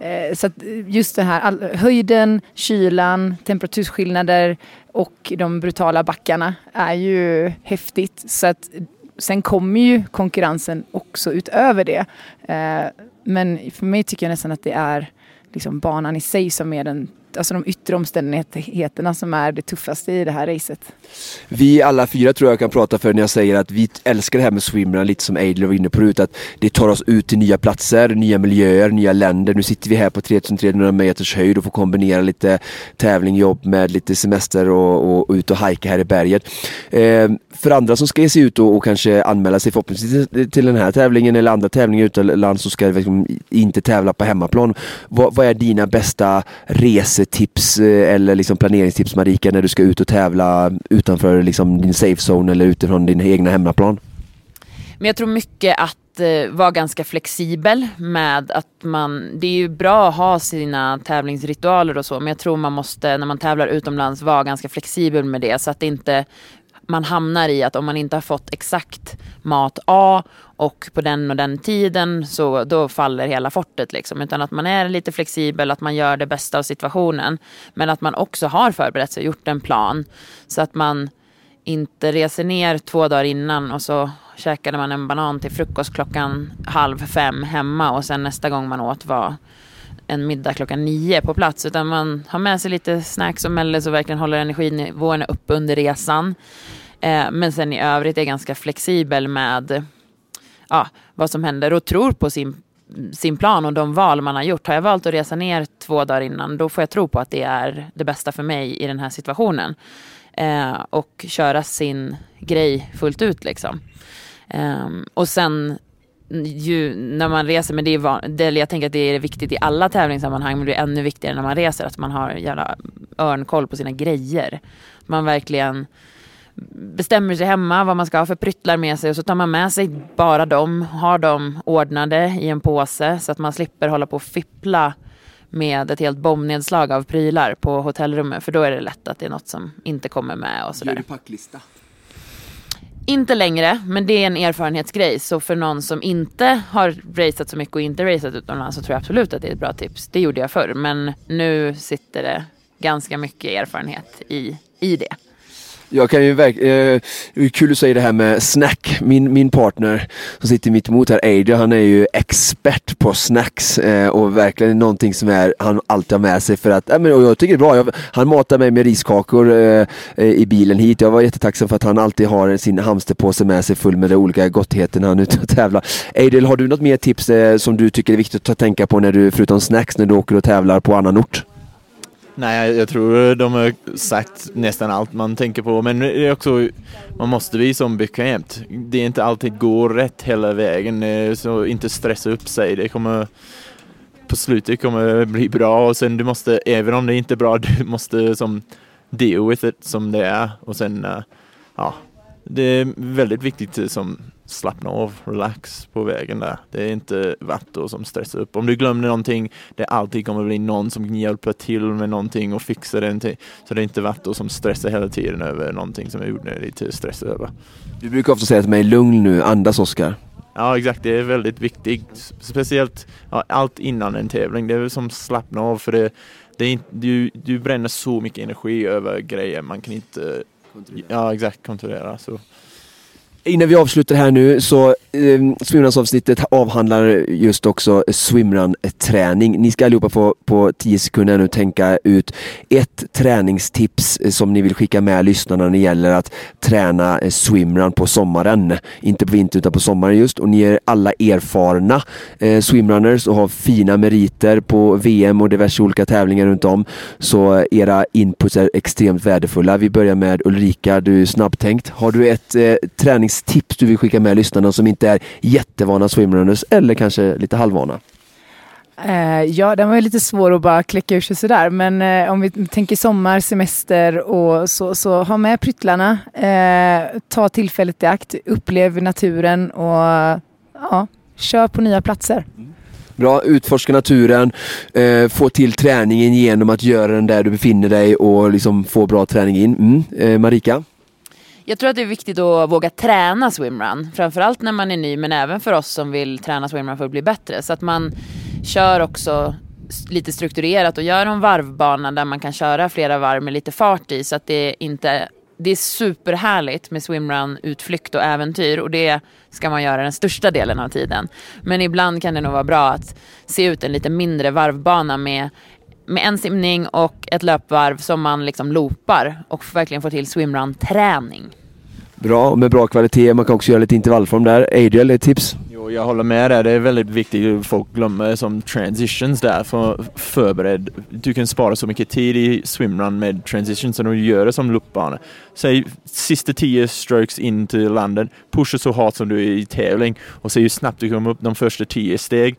eh så så just det här all, höjden, kylan, temperaturskillnader och de brutala backarna är ju häftigt. Så att sen kommer ju konkurrensen också utöver det. Eh, men för mig tycker jag nästan att det är liksom banan i sig som är den alltså de yttre omständigheterna som är det tuffaste i det här racet. Vi alla fyra tror jag kan prata för när jag säger att vi älskar det här med swimrun, lite som Adler var inne på förut, att det tar oss ut till nya platser, nya miljöer, nya länder. Nu sitter vi här på 3300 meters höjd och får kombinera lite tävling, jobb med lite semester och, och ut och hajka här i berget. Eh, för andra som ska ge sig ut och, och, kanske anmäla sig förhoppningsvis till den här tävlingen eller andra tävlingar utomlands som ska liksom inte tävla på hemmaplan. Vad, vad är dina bästa resor tips eh, eller liksom planeringstips Marika när du ska ut och tävla utanför liksom din safe zone eller utifrån din egna hemmaplan? Men jag tror mycket att eh, vara ganska flexibel med att man, det är ju bra att ha sina tävlingsritualer och så men jag tror man måste när man tävlar utomlands vara ganska flexibel med det så att det inte man hamnar i att om man inte har fått exakt mat A och på den och den tiden så då faller hela fortet liksom. Utan att man är lite flexibel, att man gör det bästa av situationen. Men att man också har förberett sig och gjort en plan. Så att man inte reser ner två dagar innan och så käkade man en banan till frukost klockan halv fem hemma och sen nästa gång man åt var en middag klockan nio på plats. Utan man har med sig lite snacks och mellis och verkligen håller energinivåerna uppe under resan. Eh, men sen i övrigt är ganska flexibel med ja, vad som händer och tror på sin, sin plan och de val man har gjort. Har jag valt att resa ner två dagar innan då får jag tro på att det är det bästa för mig i den här situationen. Eh, och köra sin grej fullt ut liksom. Eh, och sen ju, när man reser, men det är van, det, jag tänker att det är viktigt i alla tävlingssammanhang, men det är ännu viktigare när man reser, att man har jävla örnkoll på sina grejer. Man verkligen bestämmer sig hemma vad man ska ha för pryttlar med sig och så tar man med sig bara dem, har dem ordnade i en påse så att man slipper hålla på och fippla med ett helt bombnedslag av prylar på hotellrummet för då är det lätt att det är något som inte kommer med och sådär. packlista? Inte längre, men det är en erfarenhetsgrej. Så för någon som inte har raceat så mycket och inte raceat utomlands så tror jag absolut att det är ett bra tips. Det gjorde jag förr, men nu sitter det ganska mycket erfarenhet i, i det. Jag kan ju verkligen, eh, kul att säga det här med snack. Min, min partner som sitter mitt emot här, Adrian, han är ju expert på snacks eh, och verkligen någonting som är, han alltid har med sig för att, äh, men, och jag tycker det är bra. Jag, han matar mig med riskakor eh, eh, i bilen hit. Jag var jättetacksam för att han alltid har sin hamsterpåse med sig full med de olika gottheter när han är ute och tävlar. Adrian, har du något mer tips eh, som du tycker är viktigt att tänka på när du, förutom snacks, när du åker och tävlar på annan ort? Nej, jag tror de har sagt nästan allt man tänker på, men det är också, man måste bli som bekvämt. Det är inte alltid går rätt hela vägen, eh, så inte stressa upp sig. Det kommer på slutet kommer bli bra och sen du måste, även om det inte är bra, du måste som deal with it som det är och sen, eh, ja, det är väldigt viktigt som slappna av, relax på vägen där. Det är inte värt som stressar upp. Om du glömmer någonting, det alltid kommer bli någon som hjälper till med någonting och fixar det. Så det är inte värt som stressar hela tiden över någonting som är onödigt att stressa över. Du brukar ofta säga till mig, lugn nu, andas Oskar. Ja exakt, det är väldigt viktigt. Speciellt ja, allt innan en tävling. Det är som slappna av för det, det är inte, du, du bränner så mycket energi över grejer man kan inte Ja exakt, kontrollera. Så. Innan vi avslutar här nu så eh, swimrunsavsnittet avhandlar just också swimrun-träning. Ni ska allihopa få på 10 sekunder nu tänka ut ett träningstips eh, som ni vill skicka med lyssnarna när det gäller att träna eh, swimrun på sommaren. Inte på vintern utan på sommaren just. Och ni är alla erfarna eh, swimrunners och har fina meriter på VM och diverse olika tävlingar runt om. Så eh, era inputs är extremt värdefulla. Vi börjar med Ulrika, du är snabbtänkt. Har du ett eh, träningstips tips du vill skicka med lyssnarna som inte är jättevana swimrunners eller kanske lite halvvana? Uh, ja, den var lite svår att bara kläcka ur sig sådär. Men uh, om vi tänker sommar, semester och så, så ha med pryttlarna. Uh, ta tillfället i akt, upplev naturen och ja, kör på nya platser. Bra, utforska naturen, få till träningen genom att göra den där du befinner dig och liksom få bra träning in. Mm. Marika? Jag tror att det är viktigt att våga träna swimrun. Framförallt när man är ny men även för oss som vill träna swimrun för att bli bättre. Så att man kör också lite strukturerat och gör en varvbana där man kan köra flera varv med lite fart i så att det inte det är superhärligt med swimrun, utflykt och äventyr och det ska man göra den största delen av tiden. Men ibland kan det nog vara bra att se ut en lite mindre varvbana med med en simning och ett löpvarv som man liksom loopar och verkligen får till swimrun-träning. Bra, och med bra kvalitet. Man kan också göra lite intervallform där. Adriel, ett tips? Jo, jag håller med där. Det är väldigt viktigt att folk glömmer som transitions där. För förbered. Du kan spara så mycket tid i swimrun med transitions som du gör det som loopbana. Säg sista tio strokes in till landet. Pusha så hårt som du är i tävling och se hur snabbt du kommer upp de första tio steg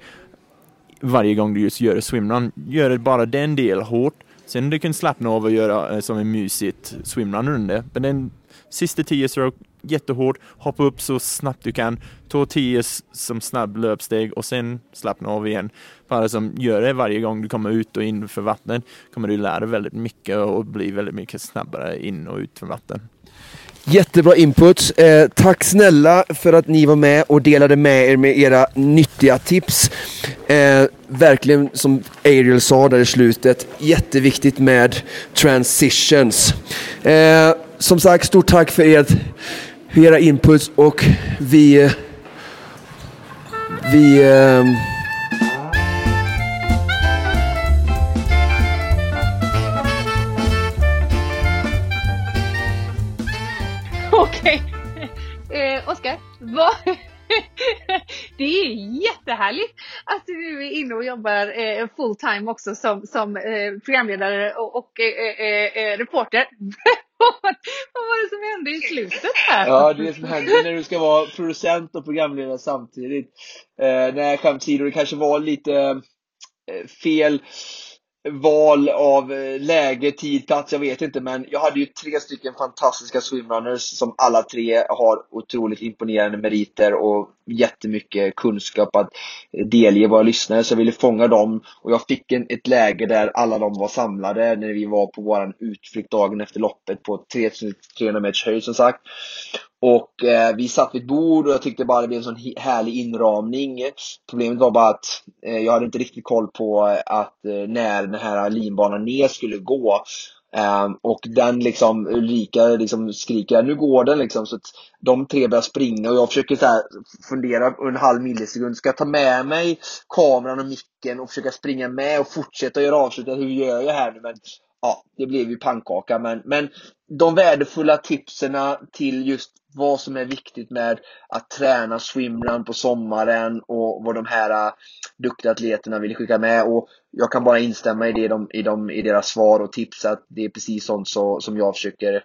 varje gång du just gör swimrun. Gör bara den delen hårt. Sen du kan slappna av och göra eh, som en mysigt swimrun runda. Men den sista tio stroke jättehårt, hoppa upp så snabbt du kan, ta tio som snabb löpsteg och sen slappna av igen. Bara som gör det varje gång du kommer ut och in för vattnet kommer du lära dig väldigt mycket och bli väldigt mycket snabbare in och ut från vatten. Jättebra input. Eh, tack snälla för att ni var med och delade med er med era nyttiga tips. Eh, verkligen som Ariel sa där i slutet, jätteviktigt med transitions. Eh, som sagt, stort tack för, ert, era inputs och vi... Eh, vi... Eh, vad... det är jättehärligt att du är inne och jobbar eh, full time också som, som eh, programledare och, och eh, eh, eh reporter. vad var det som hände i slutet här? Ja, det är det som händer när du ska vara producent och programledare samtidigt. Eh, nej, skämt åsido, det kanske var lite eh, fel val av läge, tid, plats, jag vet inte. Men jag hade ju tre stycken fantastiska swimrunners som alla tre har otroligt imponerande meriter och jättemycket kunskap att delge våra lyssnare. Så jag ville fånga dem och jag fick en, ett läge där alla de var samlade när vi var på våran utflykt dagen efter loppet på 3300 meters höjd som sagt. Och eh, vi satt vid ett bord och jag tyckte bara det blev en sån härlig inramning. Problemet var bara att eh, jag hade inte riktigt koll på eh, att eh, när den här linbanan ner skulle gå. Ehm, och den liksom, Ulrika liksom skriker nu går den liksom. Så att de tre börjar springa och jag försöker så här fundera en halv millisekund. Ska jag ta med mig kameran och micken och försöka springa med och fortsätta göra avslutet? Hur gör jag här nu? Men ja, det blev ju pannkaka. Men, men de värdefulla tipsen till just vad som är viktigt med att träna swimrun på sommaren och vad de här uh, duktiga atleterna vill skicka med. Och jag kan bara instämma i, det, de, i, de, i deras svar och tips att det är precis sånt så, som jag försöker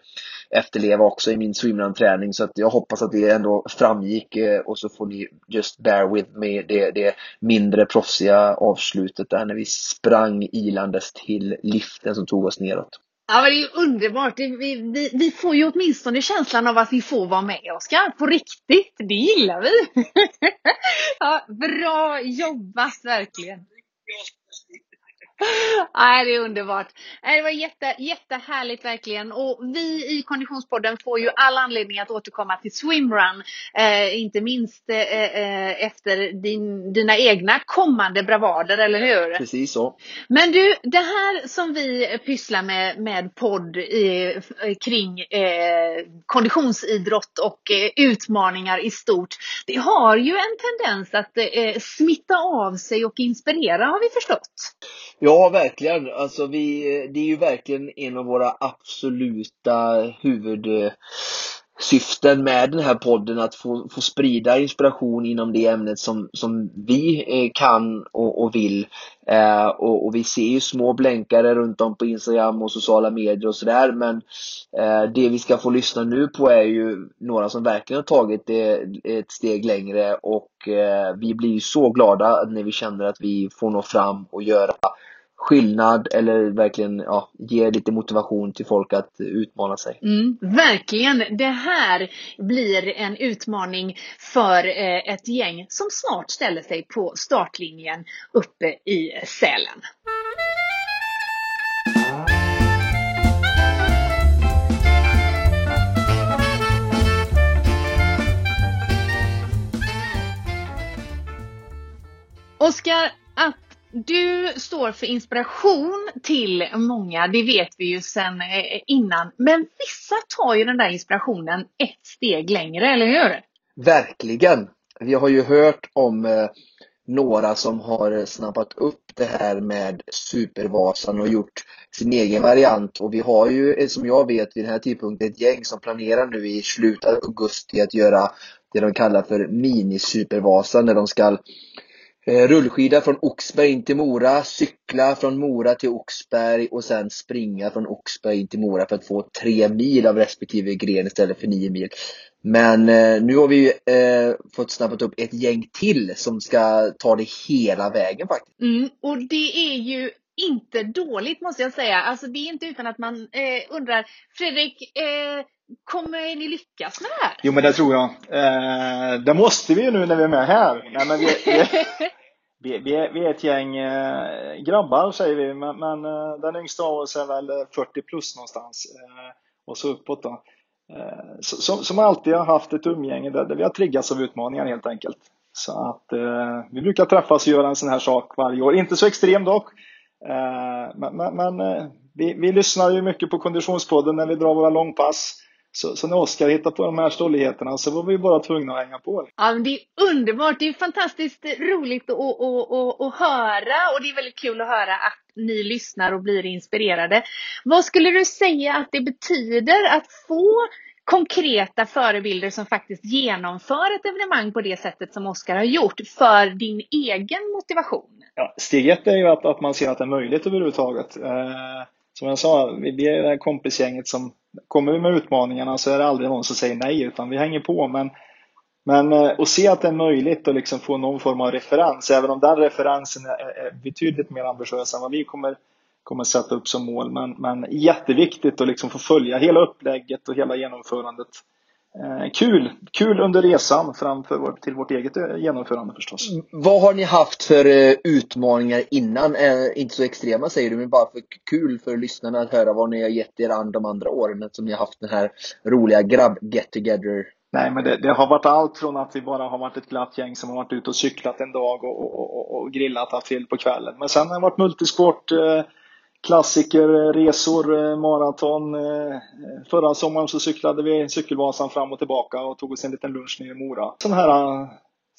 efterleva också i min swimrun-träning. Så att jag hoppas att det ändå framgick uh, och så får ni just bear with me det, det mindre proffsiga avslutet där när vi sprang ilandes till liften som tog oss neråt. Ja, men det är ju underbart. Vi, vi, vi får ju åtminstone känslan av att vi får vara med, Oskar. På riktigt. Det gillar vi. ja, bra jobbat, verkligen. Nej, det är underbart. Det var jätte, jättehärligt verkligen. Och vi i Konditionspodden får ju all anledning att återkomma till swimrun. Eh, inte minst eh, eh, efter din, dina egna kommande bravader, eller hur? Precis så. Men du, det här som vi pysslar med, med podd eh, kring eh, konditionsidrott och eh, utmaningar i stort. Det har ju en tendens att smitta av sig och inspirera, har vi förstått. Ja, Ja, verkligen. Alltså vi, det är ju verkligen en av våra absoluta huvudsyften med den här podden att få, få sprida inspiration inom det ämnet som, som vi eh, kan och, och vill. Eh, och, och, vi ser ju små blänkare runt om på Instagram och sociala medier och sådär men eh, det vi ska få lyssna nu på är ju några som verkligen har tagit det ett steg längre och eh, vi blir så glada när vi känner att vi får nå fram och göra skillnad eller verkligen ja, ge lite motivation till folk att utmana sig. Mm, verkligen! Det här blir en utmaning för eh, ett gäng som snart ställer sig på startlinjen uppe i Sälen. Oskar, att du står för inspiration till många, det vet vi ju sedan eh, innan. Men vissa tar ju den där inspirationen ett steg längre, eller hur? Verkligen! Vi har ju hört om eh, några som har snappat upp det här med Supervasan och gjort sin egen variant. Och vi har ju, eh, som jag vet, vid den här tidpunkten ett gäng som planerar nu i slutet av augusti att göra det de kallar för mini-Supervasan, där de ska Eh, rullskida från Oxberg in till Mora, cykla från Mora till Oxberg och sen springa från Oxberg in till Mora för att få tre mil av respektive gren istället för nio mil. Men eh, nu har vi eh, fått snappat upp ett gäng till som ska ta det hela vägen faktiskt. Mm, och det är ju inte dåligt måste jag säga. Alltså det är inte utan att man eh, undrar, Fredrik, eh, kommer ni lyckas med det här? Jo men det tror jag. Eh, det måste vi ju nu när vi är med här. Nej, men vi, vi, vi, vi, är, vi är ett gäng eh, grabbar säger vi, men, men eh, den yngsta av oss är väl eh, 40 plus någonstans eh, och så uppåt då. Eh, som, som alltid har haft ett umgänge där, där vi har triggats av utmaningar helt enkelt. Så att eh, vi brukar träffas och göra en sån här sak varje år. Inte så extrem dock. Eh, men, men, men eh, vi, vi lyssnar ju mycket på Konditionspodden när vi drar våra långpass. Så, så när Oskar hittar på de här stolligheterna så var vi bara tvungna att hänga på. Ja, men det är underbart. Det är fantastiskt roligt att, att, att, att höra och det är väldigt kul att höra att ni lyssnar och blir inspirerade. Vad skulle du säga att det betyder att få konkreta förebilder som faktiskt genomför ett evenemang på det sättet som Oskar har gjort för din egen motivation? Ja, steg ett är ju att, att man ser att det är möjligt överhuvudtaget. Eh, som jag sa, vi är det här kompisgänget som kommer vi med utmaningarna så är det aldrig någon som säger nej utan vi hänger på. Men, men eh, att se att det är möjligt att liksom få någon form av referens, även om den referensen är, är betydligt mer ambitiös än vad vi kommer kommer sätta upp som mål. Men, men jätteviktigt att liksom få följa hela upplägget och hela genomförandet. Eh, kul! Kul under resan framför vår, till vårt eget eh, genomförande förstås. Vad har ni haft för uh, utmaningar innan? Inte så extrema säger du, men bara för kul för lyssnarna att höra vad ni har gett er an de andra åren som ni har haft den här roliga grabb get together Nej, men det, det, har varit allt från att vi bara har varit ett glatt gäng som har varit ute och cyklat en dag och, och, och, och grillat haft till på kvällen. Men sen har det varit multisport, eh, Klassiker, eh, resor, eh, maraton. Eh, förra sommaren så cyklade vi Cykelvasan fram och tillbaka och tog oss en liten lunch nere i Mora. Sådana här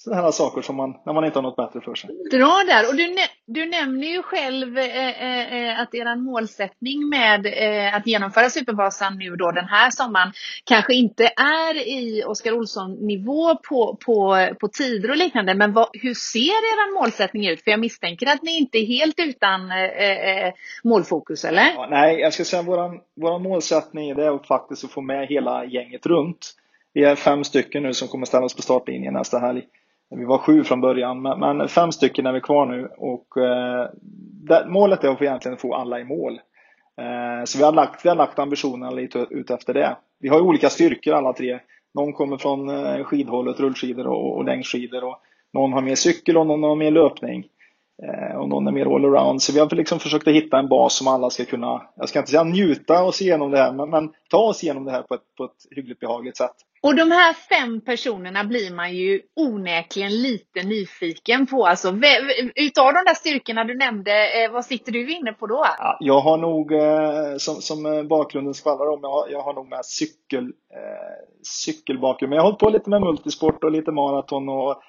sådana här saker som man, när man inte har något bättre för sig. Bra där! Och du, du nämner ju själv eh, eh, att er målsättning med eh, att genomföra Supervasan nu då den här sommaren kanske inte är i Oskar Olsson-nivå på, på, på tider och liknande. Men vad, hur ser er målsättning ut? För jag misstänker att ni inte är helt utan eh, eh målfokus, eller? Ja, nej, jag ska säga våran, våran målsättning är att faktiskt få med hela gänget runt. Vi är fem stycken nu som kommer ställas på startlinjen nästa helg. Vi var sju från början, men fem stycken är vi kvar nu och eh, målet är att få egentligen få alla i mål. Eh, så vi har lagt, vi har lagt ambitionerna lite ut efter det. Vi har olika styrkor alla tre. Någon kommer från eh, skidhållet, rullskidor och, och längdskidor. Och någon har mer cykel och någon har mer löpning. Eh, och någon är mer allround. Så vi har liksom försökt att hitta en bas som alla ska kunna, jag ska inte säga njuta se igenom det här, men, men ta oss igenom det här på ett, på ett hyggligt behagligt sätt. Och de här fem personerna blir man ju onekligen lite nyfiken på. Alltså, utav de där styrkorna du nämnde, eh, vad sitter du inne på då? Ja, jag har nog, eh, som, som bakgrunden skvallrar om, jag har, jag har nog med cykel, eh, cykelbakgrund. Men jag har hållit på lite med multisport och lite maraton och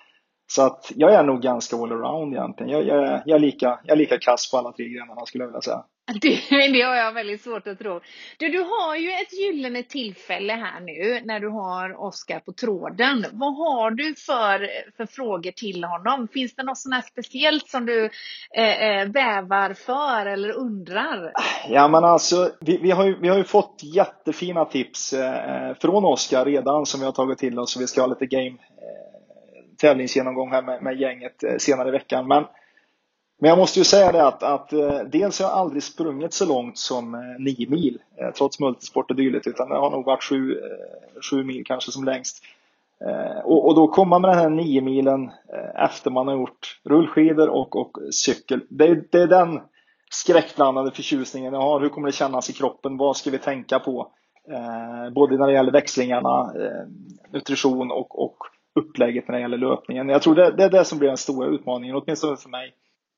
så att jag är nog ganska allround egentligen. Jag, jag, jag, är lika, jag är lika kass på alla tre grenarna skulle jag vilja säga. Det, det har jag väldigt svårt att tro. Du, du har ju ett gyllene tillfälle här nu när du har Oskar på tråden. Vad har du för, för frågor till honom? Finns det något sånt här speciellt som du eh, eh, vävar för eller undrar? Ja men alltså, vi, vi, har, ju, vi har ju fått jättefina tips eh, från Oskar redan som vi har tagit till oss. Vi ska ha lite game eh, tävlingsgenomgång här med, med gänget eh, senare i veckan. Men men jag måste ju säga det att, att eh, dels har jag aldrig sprungit så långt som eh, nio mil trots multisport och dylikt utan det har nog varit sju, sju mil kanske som längst. Och, och då komma med den här nio milen efter man har gjort rullskidor och, och cykel. Det, det är den skräckblandade förtjusningen jag har. Hur kommer det kännas i kroppen? Vad ska vi tänka på? Eh, både när det gäller växlingarna, eh, nutrition och, och upplägget när det gäller löpningen. Jag tror det, det är det som blir den stora utmaningen, åtminstone för mig.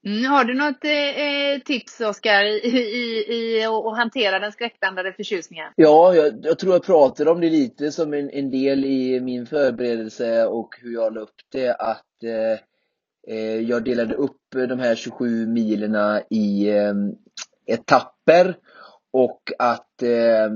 Mm, har du något eh, tips, Oskar, i, i, i att hantera den skräckblandade förtjusningen? Ja, jag, jag, tror jag pratade om det lite som en, en, del i min förberedelse och hur jag la upp det. Att eh, eh jag delade upp de här 27 milerna i eh, etapper och att eh,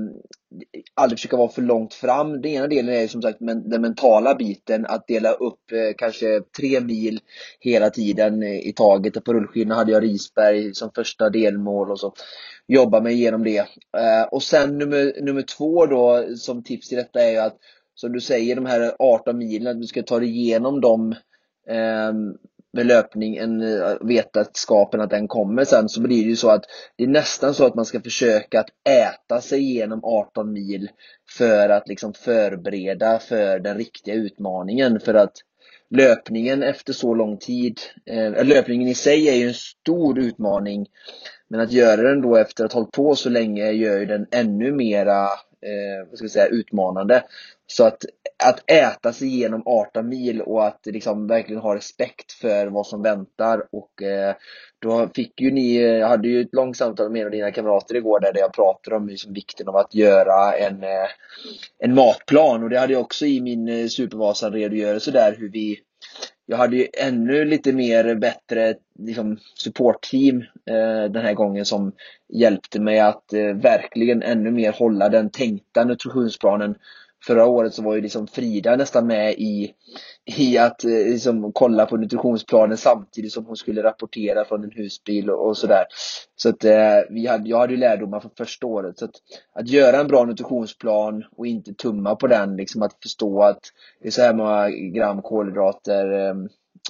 aldrig försöka vara för långt fram. Den ena delen är som sagt men, den mentala biten, att dela upp eh, kanske tre mil hela tiden i taget. På rullskidorna hade jag Risberg som första delmål och så jobba mig igenom det. Eh, och sen nummer, nummer två då som tips till detta är ju att som du säger, de här 18 milen, att du ska ta dig igenom dem eh, med löpningen, än eh, vetenskapen att den kommer sen, så blir det ju så att det är nästan så att man ska försöka att äta sig igenom 18 mil för att liksom förbereda för den riktiga utmaningen. För att löpningen efter så lång tid, eh, löpningen i sig är ju en stor utmaning, men att göra den då efter att ha hållit på så länge gör ju den ännu mera eh, vad ska vi säga, utmanande. Så att, att äta sig igenom 18 mil och att liksom verkligen ha respekt för vad som väntar. Och eh, då fick ju ni, jag hade ju ett långt samtal med en av dina kamrater igår där jag pratade om liksom vikten av att göra en, eh, en matplan. Och det hade jag också i min eh, Supervasan-redogörelse där hur vi jag hade ju ännu lite mer bättre liksom, supportteam eh, den här gången som hjälpte mig att eh, verkligen ännu mer hålla den tänkta nutritionsplanen förra året så var ju liksom Frida nästan med i, i att eh, liksom kolla på nutritionsplanen samtidigt som hon skulle rapportera från en husbil och, och sådär. Så att eh, vi hade, jag hade ju lärdomar från första året. Så att, att göra en bra nutritionsplan och inte tumma på den, liksom att förstå att det är så här många gram kolhydrater eh,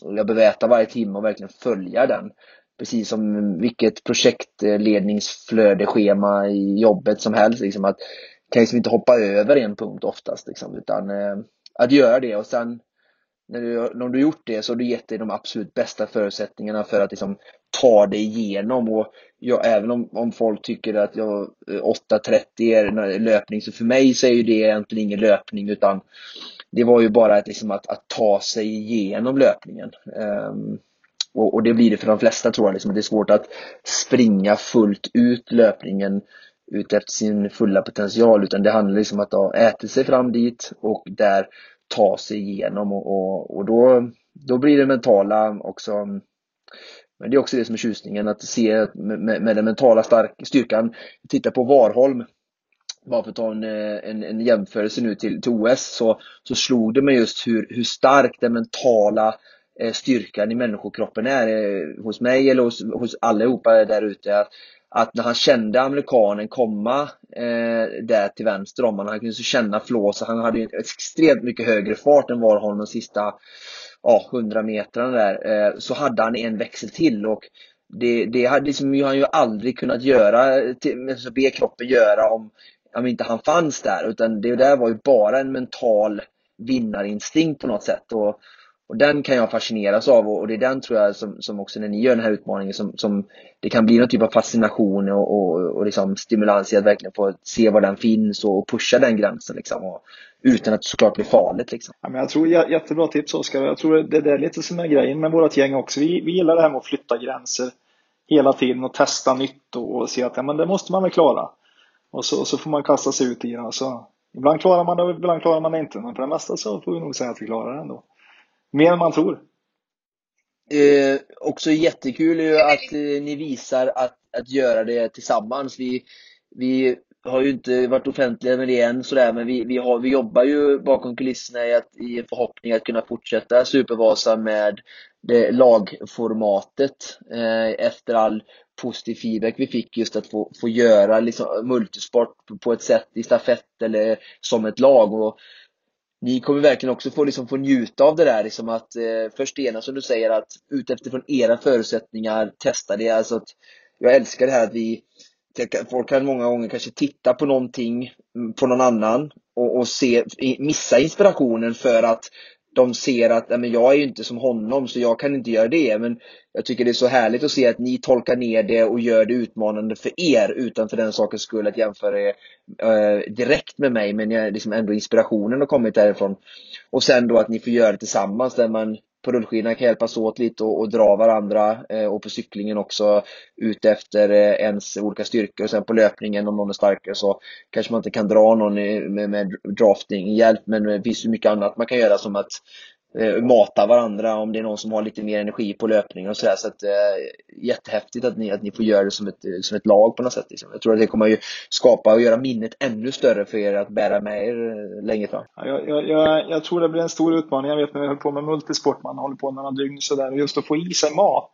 jag behöver äta varje timme och verkligen följa den. Precis som vilket projektledningsflödeschema i jobbet som helst. Liksom att, kan liksom inte hoppa över en punkt oftast. Liksom, utan eh, att göra det och sen när du, när du gjort det så har du gett dig de absolut bästa förutsättningarna för att liksom, ta dig igenom. Och jag, även om, om folk tycker att jag eh, 8.30 är eh, löpning, så för mig så är ju det egentligen ingen löpning utan det var ju bara att, liksom, att, att ta sig igenom löpningen. Um, och, och, det blir det för de flesta tror jag. Liksom, det är svårt att springa fullt ut löpningen ut efter sin fulla potential utan det handlar liksom om att ha ätit sig fram dit och där ta sig igenom. Och, och, och då, då blir det mentala också. Men det är också det som är tjusningen, att se med, med den mentala stark, styrkan. Titta på Varholm, bara för att ta en, en, en jämförelse nu till, till OS, så, så slog det mig just hur, hur stark den mentala Eh, styrkan i människokroppen är eh, hos mig eller hos, hos allihopa där ute. Att, att när han kände amerikanen komma eh, där till vänster om honom, han kunde så känna flåsa, han hade extremt mycket högre fart än Warholm de sista ja, 100 metrarna där, eh, så hade han en växel till och det, det hade liksom, han ju aldrig kunnat göra, till, alltså be kroppen göra om, om inte han fanns där, utan det där var ju bara en mental vinnarinstinkt på något sätt. Och, och den kan jag fascineras av och, det är den tror jag som, som också när ni gör den här utmaningen som, som det kan bli någon typ av fascination och, och, och liksom stimulans i att verkligen få se var den finns och pusha den gränsen liksom. Och, utan att det såklart blir farligt liksom. Ja, men jag tror jättebra tips Oskar. Jag tror det, det är lite som är grejen med vårt gäng också. Vi, vi gillar det här med att flytta gränser hela tiden och testa nytt och, och se att ja, men det måste man väl klara. Och så, så får man kasta sig ut i det. Alltså, ibland klarar man det och ibland klarar man det inte. Men på det mesta så får vi nog säga att vi klarar det ändå. Mer än man tror. Eh, också jättekul ju att eh, ni visar att, att göra det tillsammans. Vi, vi har ju inte varit offentliga med det än sådär, men vi, vi, har, vi jobbar ju bakom kulisserna i, att, i en förhoppning att kunna fortsätta Supervasa med det lagformatet eh, efter all positiv feedback vi fick just att få, få göra liksom, multisport på ett sätt i stafett eller som ett lag. Och ni kommer verkligen också få, liksom, få njuta av det där. Liksom att, eh, först det ena som du säger, att utifrån era förutsättningar testa det. Alltså att, jag älskar det här att vi Folk kan många gånger kanske titta på någonting mm, på någon annan och, och se, missa inspirationen för att de ser att men jag är ju inte som honom så jag kan inte göra det. Men jag tycker det är så härligt att se att ni tolkar ner det och gör det utmanande för er utan för den sakens skull att jämföra er eh, direkt med mig. Men jag, liksom ändå inspirationen har kommit därifrån. Och sen då att ni får göra det tillsammans där man på rullskidorna kan hjälpas åt lite och, och dra varandra eh, och på cyklingen också ut efter eh, ens olika styrkor. Och sen på löpningen om någon är starkare så kanske man inte kan dra någon i, med, med drafting hjälp men det finns ju mycket annat man kan göra som att mata varandra om det är någon som har lite mer energi på löpning och sådär. Så att, eh, jättehäftigt att ni, att ni får göra det som ett, som ett lag på något sätt. Liksom. Jag tror att det kommer ju skapa och göra minnet ännu större för er att bära med er eh, längre fram. Ja, jag, jag, jag, tror det blir en stor utmaning. Jag vet när vi höll på med multisport, man håller på några dygn sådär. Just att få i sig mat.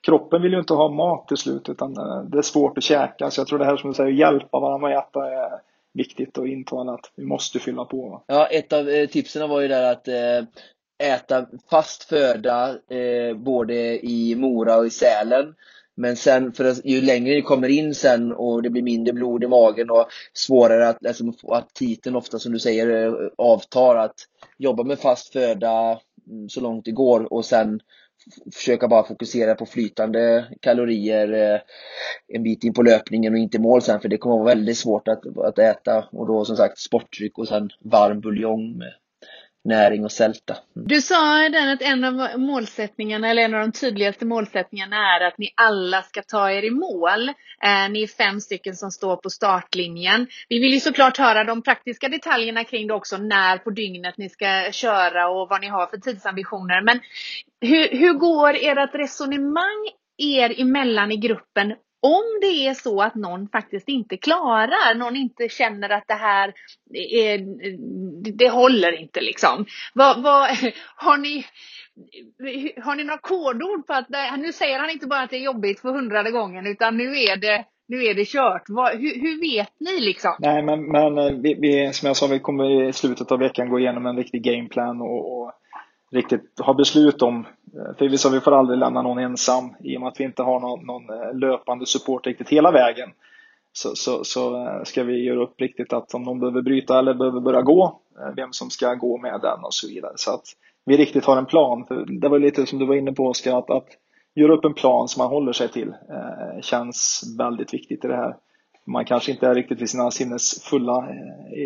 Kroppen vill ju inte ha mat till slut utan eh, det är svårt att käka. Så jag tror det här som du säger, hjälpa varandra att äta är viktigt och intala att vi måste fylla på. Ja, ett av tipsen var ju där att eh, äta fast föda eh, både i Mora och i Sälen. Men sen, för att, ju längre ni kommer in sen och det blir mindre blod i magen och svårare att, liksom, att titeln ofta som du säger eh, avtar, att jobba med fast föda mm, så långt det går och sen försöka bara fokusera på flytande kalorier eh, en bit in på löpningen och inte mål sen för det kommer att vara väldigt svårt att, att äta och då som sagt sportdryck och sen varm buljong med näring och sälta. Mm. Du sa den att en av målsättningarna, eller en av de tydligaste målsättningarna är att ni alla ska ta er i mål. Eh, ni är fem stycken som står på startlinjen. Vi vill ju såklart höra de praktiska detaljerna kring det också, när på dygnet ni ska köra och vad ni har för tidsambitioner. Men hur, hur går ert resonemang er emellan i gruppen om det är så att någon faktiskt inte klarar, någon inte känner att det här är, det håller inte liksom. Vad, vad, har ni har ni några kodord på att, nu säger han inte bara att det är jobbigt för hundrade gången utan nu är det nu är det kört. Vad, hur, hur, vet ni liksom? Nej, men, men eh, vi, vi, som jag sa, vi kommer i slutet av veckan gå igenom en riktig gameplan och, och riktigt ha beslut om. Eh, för vi sa vi får aldrig lämna någon ensam i och med att vi inte har någon, någon eh, löpande support riktigt hela vägen. Så, så, så, eh, ska vi göra upp riktigt att om någon behöver bryta eller behöver börja gå, vem som ska gå med den och så vidare. Så att vi riktigt har en plan. För det var lite som du var inne på Oskar, att, att göra upp en plan som man håller sig till eh, känns väldigt viktigt i det här. Man kanske inte är riktigt vid sina sinnes fulla eh, i,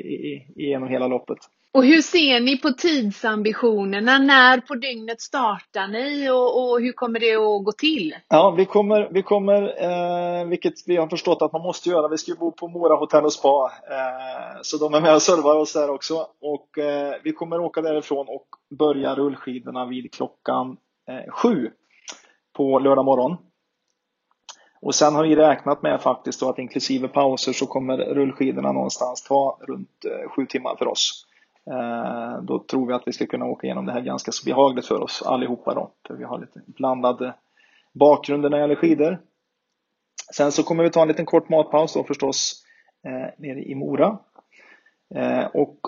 i, genom hela loppet. Och hur ser ni på tidsambitionerna? När på dygnet startar ni och, och hur kommer det att gå till? Ja, vi kommer, vi kommer eh, vilket vi har förstått att man måste göra. Vi ska bo på Mora hotell och spa, eh, så de är med och servar oss där också. Och eh, vi kommer åka därifrån och börja rullskidorna vid klockan eh, sju på lördag morgon. Och sen har vi räknat med faktiskt då att inklusive pauser så kommer rullskidorna någonstans ta runt eh, sju timmar för oss. Eh, då tror vi att vi ska kunna åka igenom det här ganska så behagligt för oss allihopa då. För vi har lite blandad bakgrund när det gäller skidor. Sen så kommer vi ta en liten kort matpaus då förstås eh, nere i Mora. Eh, och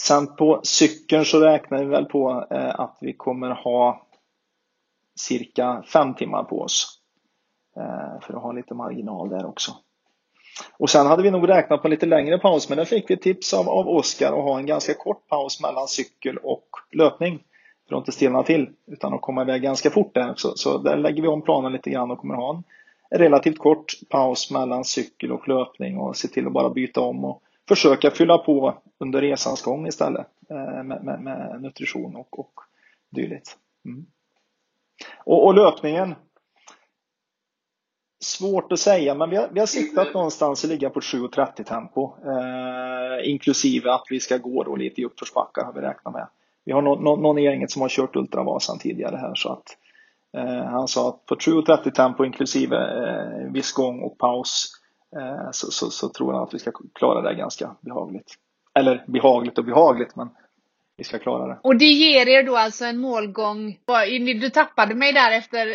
sen på cykeln så räknar vi väl på eh, att vi kommer ha cirka fem timmar på oss. Eh, för att ha lite marginal där också. Och sen hade vi nog räknat på en lite längre paus, men där fick vi tips av, av Oskar att ha en ganska kort paus mellan cykel och löpning. För att inte stelna till, utan att komma iväg ganska fort där. Så, så där lägger vi om planen lite grann och kommer ha en relativt kort paus mellan cykel och löpning och se till att bara byta om och försöka fylla på under resans gång istället eh, med, med, med nutrition och, och dylikt. Mm. Och, och löpningen. Svårt att säga, men vi har, vi har siktat någonstans att ligga på 7.30 tempo. Eh, inklusive att vi ska gå då lite i uppförsbackar har vi räknat med. Vi har no, no, någon i gänget som har kört Ultravasan tidigare här så att eh, han sa att på 7.30 tempo inklusive eh, viss gång och paus eh, så, så, så, tror han att vi ska klara det ganska behagligt. Eller behagligt och behagligt men vi ska klara det. Och det ger er då alltså en målgång. Du tappade mig där efter.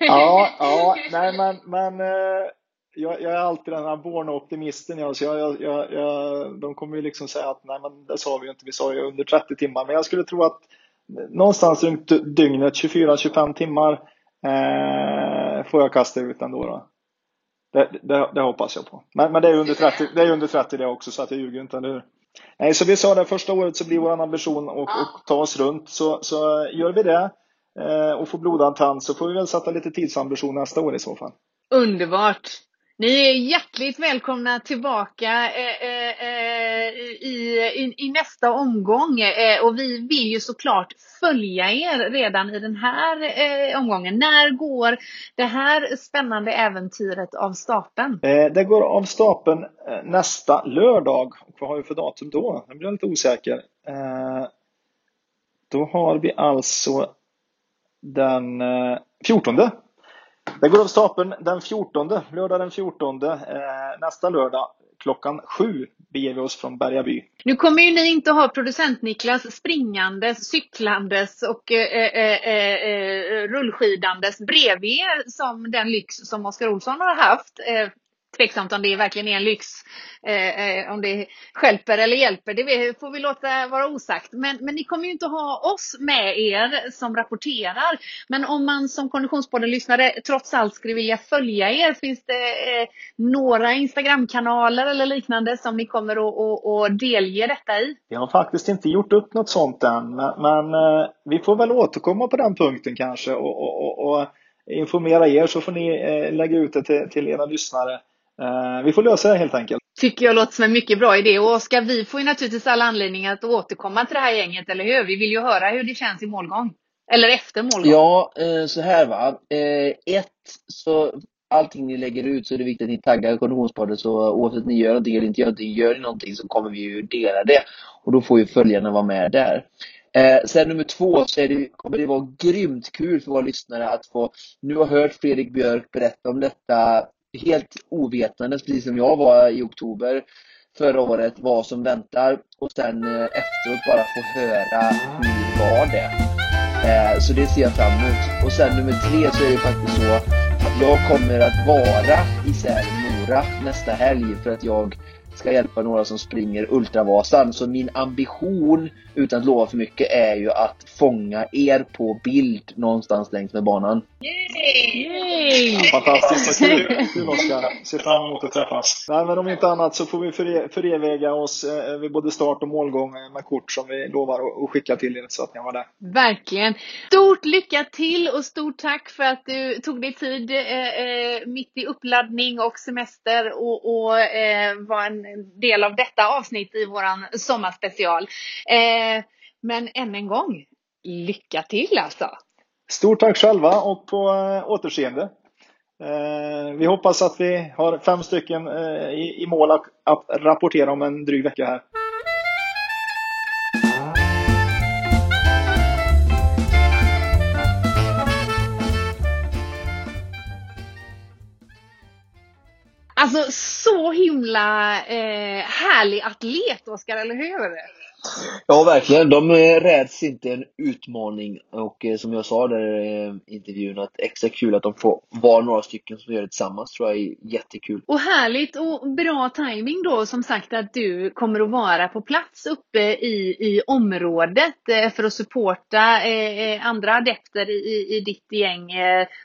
ja, ja, nej men, men eh, jag, jag är alltid den här borna optimisten. Jag, så jag, jag, jag, de kommer ju liksom säga att nej men det sa vi ju inte, vi sa ju under 30 timmar. Men jag skulle tro att någonstans runt dygnet, 24-25 timmar eh, får jag kasta ut ändå. Då. Det, det, det, hoppas jag på. Men, men det är under 30 det är under 30 det också så att jag ljuger inte, eller hur? Nej, så vi sa det första året så blir vår ambition att, att ta oss runt. Så, så gör vi det eh, och får blodad tand så får vi väl sätta lite tidsambition nästa år i så fall. Underbart! Ni är hjärtligt välkomna tillbaka eh, eh, eh, i, i, i, nästa omgång. Eh, och vi vill ju såklart följa er redan i den här eh, omgången. När går det här spännande äventyret av stapeln? Eh, det går av stapeln eh, nästa lördag. Och vad har vi för datum då? Jag blir lite osäker. Eh, då har vi alltså den eh, 14 det går av stapeln den 14, lördag den 14, eh, nästa lördag klockan sju beger vi oss från Bergaby. Nu kommer ju ni inte ha producent-Niklas springandes, cyklandes och eh, eh, eh, eh, eh rullskidandes bredvid er som den lyx som Oskar Olsson har haft. Eh, Tveksamt om det verkligen är en lyx. Eh, eh, om det skälper eller hjälper, det får vi låta vara osagt. Men, men ni kommer ju inte ha oss med er som rapporterar. Men om man som Konditionspodden-lyssnare trots allt skulle vilja följa er, finns det eh, några Instagramkanaler eller liknande som ni kommer att, delge detta i? Vi har faktiskt inte gjort upp något sånt än, men, men eh, vi får väl återkomma på den punkten kanske och, och, och informera er så får ni eh, lägga ut det till, till era lyssnare. Eh, vi får lösa det helt enkelt. Tycker jag låter som en mycket bra idé. Och Oskar, vi får ju naturligtvis alla anledningar att återkomma till det här gänget, eller hur? Vi vill ju höra hur det känns i målgång. Eller efter målgång. Ja, eh, så här va. Eh, ett, så allting ni lägger ut så är det viktigt att ni taggar Konditionspodden så oavsett ni gör någonting eller inte gör någonting, gör ni någonting så kommer vi ju dela det. Och då får ju följarna vara med där. Eh, sen nummer två så är det, kommer det vara grymt kul för våra lyssnare att få nu har hört Fredrik Björk berätta om detta helt ovetandes, precis som jag var i oktober förra året, vad som väntar och sen eh, efteråt bara få höra hur var det. Eh, så det ser jag fram emot. Och sen nummer tre så är det faktiskt så att jag kommer att vara i Sälen-Mora nästa helg för att jag ska hjälpa några som springer Ultravasan. Så min ambition, utan att lova för mycket, är ju att fånga er på bild någonstans längs med banan. Yay! Fantastiskt, vad kul, kul Oskar. Ser fram emot att träffas. Nej, men om inte annat så får vi före- föreviga oss eh, vid både start och målgång med kort som vi lovar att- skicka till er så att ni har det. Verkligen. Stort lycka till och stort tack för att du tog dig tid eh, eh, mitt i uppladdning och semester och, och eh, var en del av detta avsnitt i våran sommarspecial. Eh, men än en gång, lycka till alltså! Stort tack själva och på eh, återseende. Eh, vi hoppas att vi har fem stycken eh, i, i mål att, att rapportera om en dryg vecka här. Alltså så himla eh, härlig atlet, Oskar, eller hur? Ja, verkligen. De eh, räds inte en utmaning och eh, som jag sa där i eh, intervjun att extra kul att de får vara några stycken som gör det tillsammans tror jag är jättekul. Och härligt och bra timing då som sagt att du kommer att vara på plats uppe i, i området för att supporta andra adepter i, i, i ditt gäng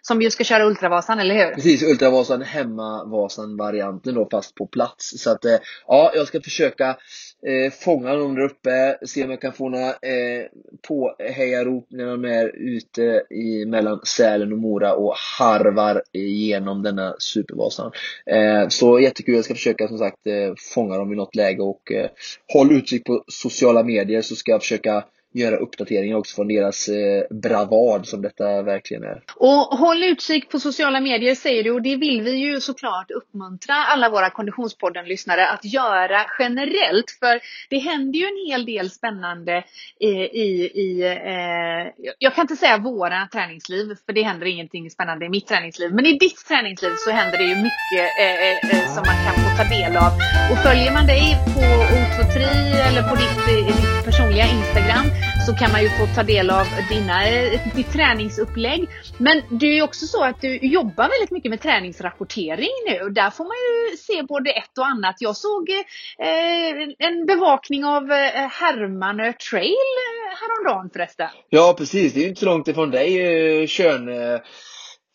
som ju ska köra Ultravasan, eller hur? Precis, Ultravasan, hemmavasan-varianten då fast på plats. Så att ja, jag ska försöka eh, fånga dem där uppe, se om jag kan få några eh, påhejarop när de är ute i, mellan Sälen och Mora och harvar igenom denna Supervasan. Eh, så jättekul, jag ska försöka som sagt eh, fånga dem i något läge och eh, håll utkik på sociala medier så ska jag försöka göra uppdateringar också från deras eh, bravad som detta verkligen är. Och håll utkik på sociala medier säger du och det vill vi ju såklart uppmuntra alla våra Konditionspodden-lyssnare att göra generellt. För det händer ju en hel del spännande i, i, i eh, jag kan inte säga våra träningsliv för det händer ingenting spännande i mitt träningsliv. Men i ditt träningsliv så händer det ju mycket eh, eh, eh som man kan få ta del av. Och följer man dig på O2Tri eller på ditt, eh, ditt personliga Instagram så kan man ju få ta del av dina, eh, ditt träningsupplägg. Men det är ju också så att du jobbar väldigt mycket med träningsrapportering nu. Där får man ju se både ett och annat. Jag såg eh, en bevakning av eh, Hermanö Trail eh, häromdagen förresten. Ja, precis. Det är ju inte så långt ifrån dig, eh, Kön. Eh,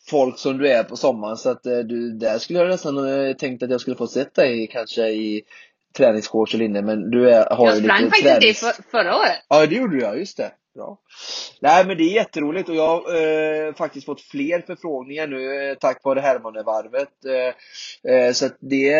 folk som du är på sommaren. Så att du, där skulle jag nästan tänkt att jag skulle få sett dig kanske i träningsshorts och linne. Men du är, har Jag ju sprang lite faktiskt det tränings... för, förra året. Ja, det gjorde du ja. Just det. Bra. Nej, men det är jätteroligt och jag har eh, faktiskt fått fler förfrågningar nu eh, tack vare Hermanevarvet. Eh, eh, så att det,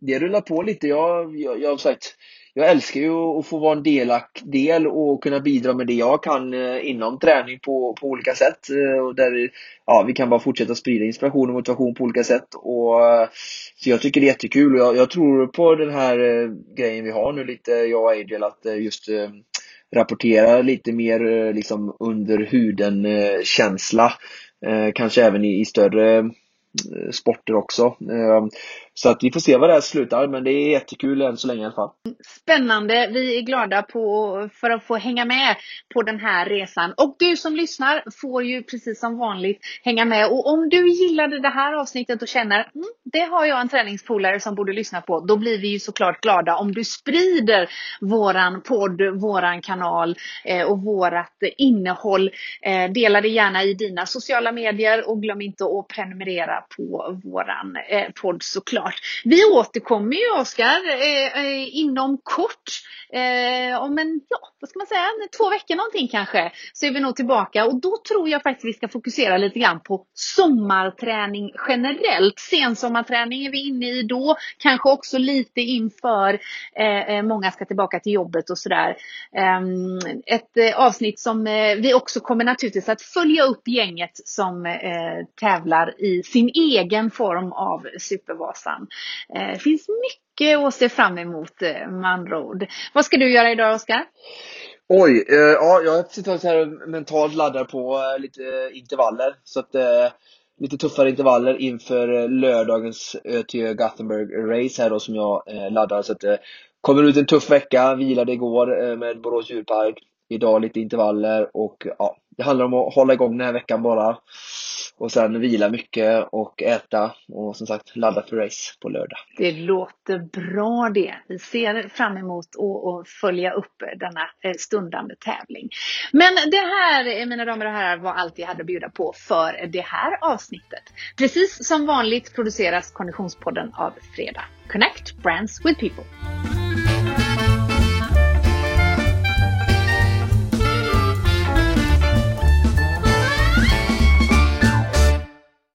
det rullar på lite. Jag, jag, jag har sagt, jag älskar ju att få vara en delak, del och kunna bidra med det jag kan eh, inom träning på, på olika sätt. Eh, och där ja, vi kan bara fortsätta sprida inspiration och motivation på olika sätt. Och, eh, så jag tycker det är jättekul och jag, jag tror på den här grejen vi har nu lite, jag och Adriel, att just rapportera lite mer liksom under huden-känsla. Kanske även i, i större sporter också. Så att vi får se vad det här slutar men det är jättekul än så länge i alla fall. Spännande. Vi är glada på, för att få hänga med på den här resan. Och du som lyssnar får ju precis som vanligt hänga med. Och om du gillade det här avsnittet och känner mm, det har jag en träningspolare som borde lyssna på. Då blir vi ju såklart glada om du sprider våran podd, våran kanal eh, och vårat innehåll. Eh, dela det gärna i dina sociala medier och glöm inte att prenumerera på våran eh, podd såklart. Vi återkommer ju Oskar eh, eh, inom kort. Eh, om en, ja, vad ska man säga, en, två veckor någonting kanske. Så är vi nog tillbaka och då tror jag faktiskt vi ska fokusera lite grann på sommarträning generellt. Sensommarträning är vi inne i då. Kanske också lite inför eh, eh många ska tillbaka till jobbet och sådär. Ehm, ett eh, avsnitt som eh, vi också kommer naturligtvis att följa upp gänget som eh, tävlar i sin egen form av Supervasan. Eh, det finns mycket att se fram emot eh, med andra ord. Vad ska du göra idag Oskar? Oj, eh, ja, jag sitter så här mentalt laddar på eh, lite intervaller. Så att eh, lite tuffare intervaller inför eh, lördagens eh, ÖTÖ Gothenburg Race här då som jag eh, laddar. Så att, eh, kommer ut en tuff vecka, vilade igår eh, med Borås djurpark. Idag lite intervaller och ja, det handlar om att hålla igång den här veckan bara. Och sen vila mycket och äta och som sagt ladda för race på lördag. Det låter bra det. Vi ser fram emot att följa upp denna eh, stundande tävling. Men det här, eh, mina damer och herrar, var allt jag hade att bjuda på för det här avsnittet. Precis som vanligt produceras Konditionspodden av Fredag. Connect Brands with People.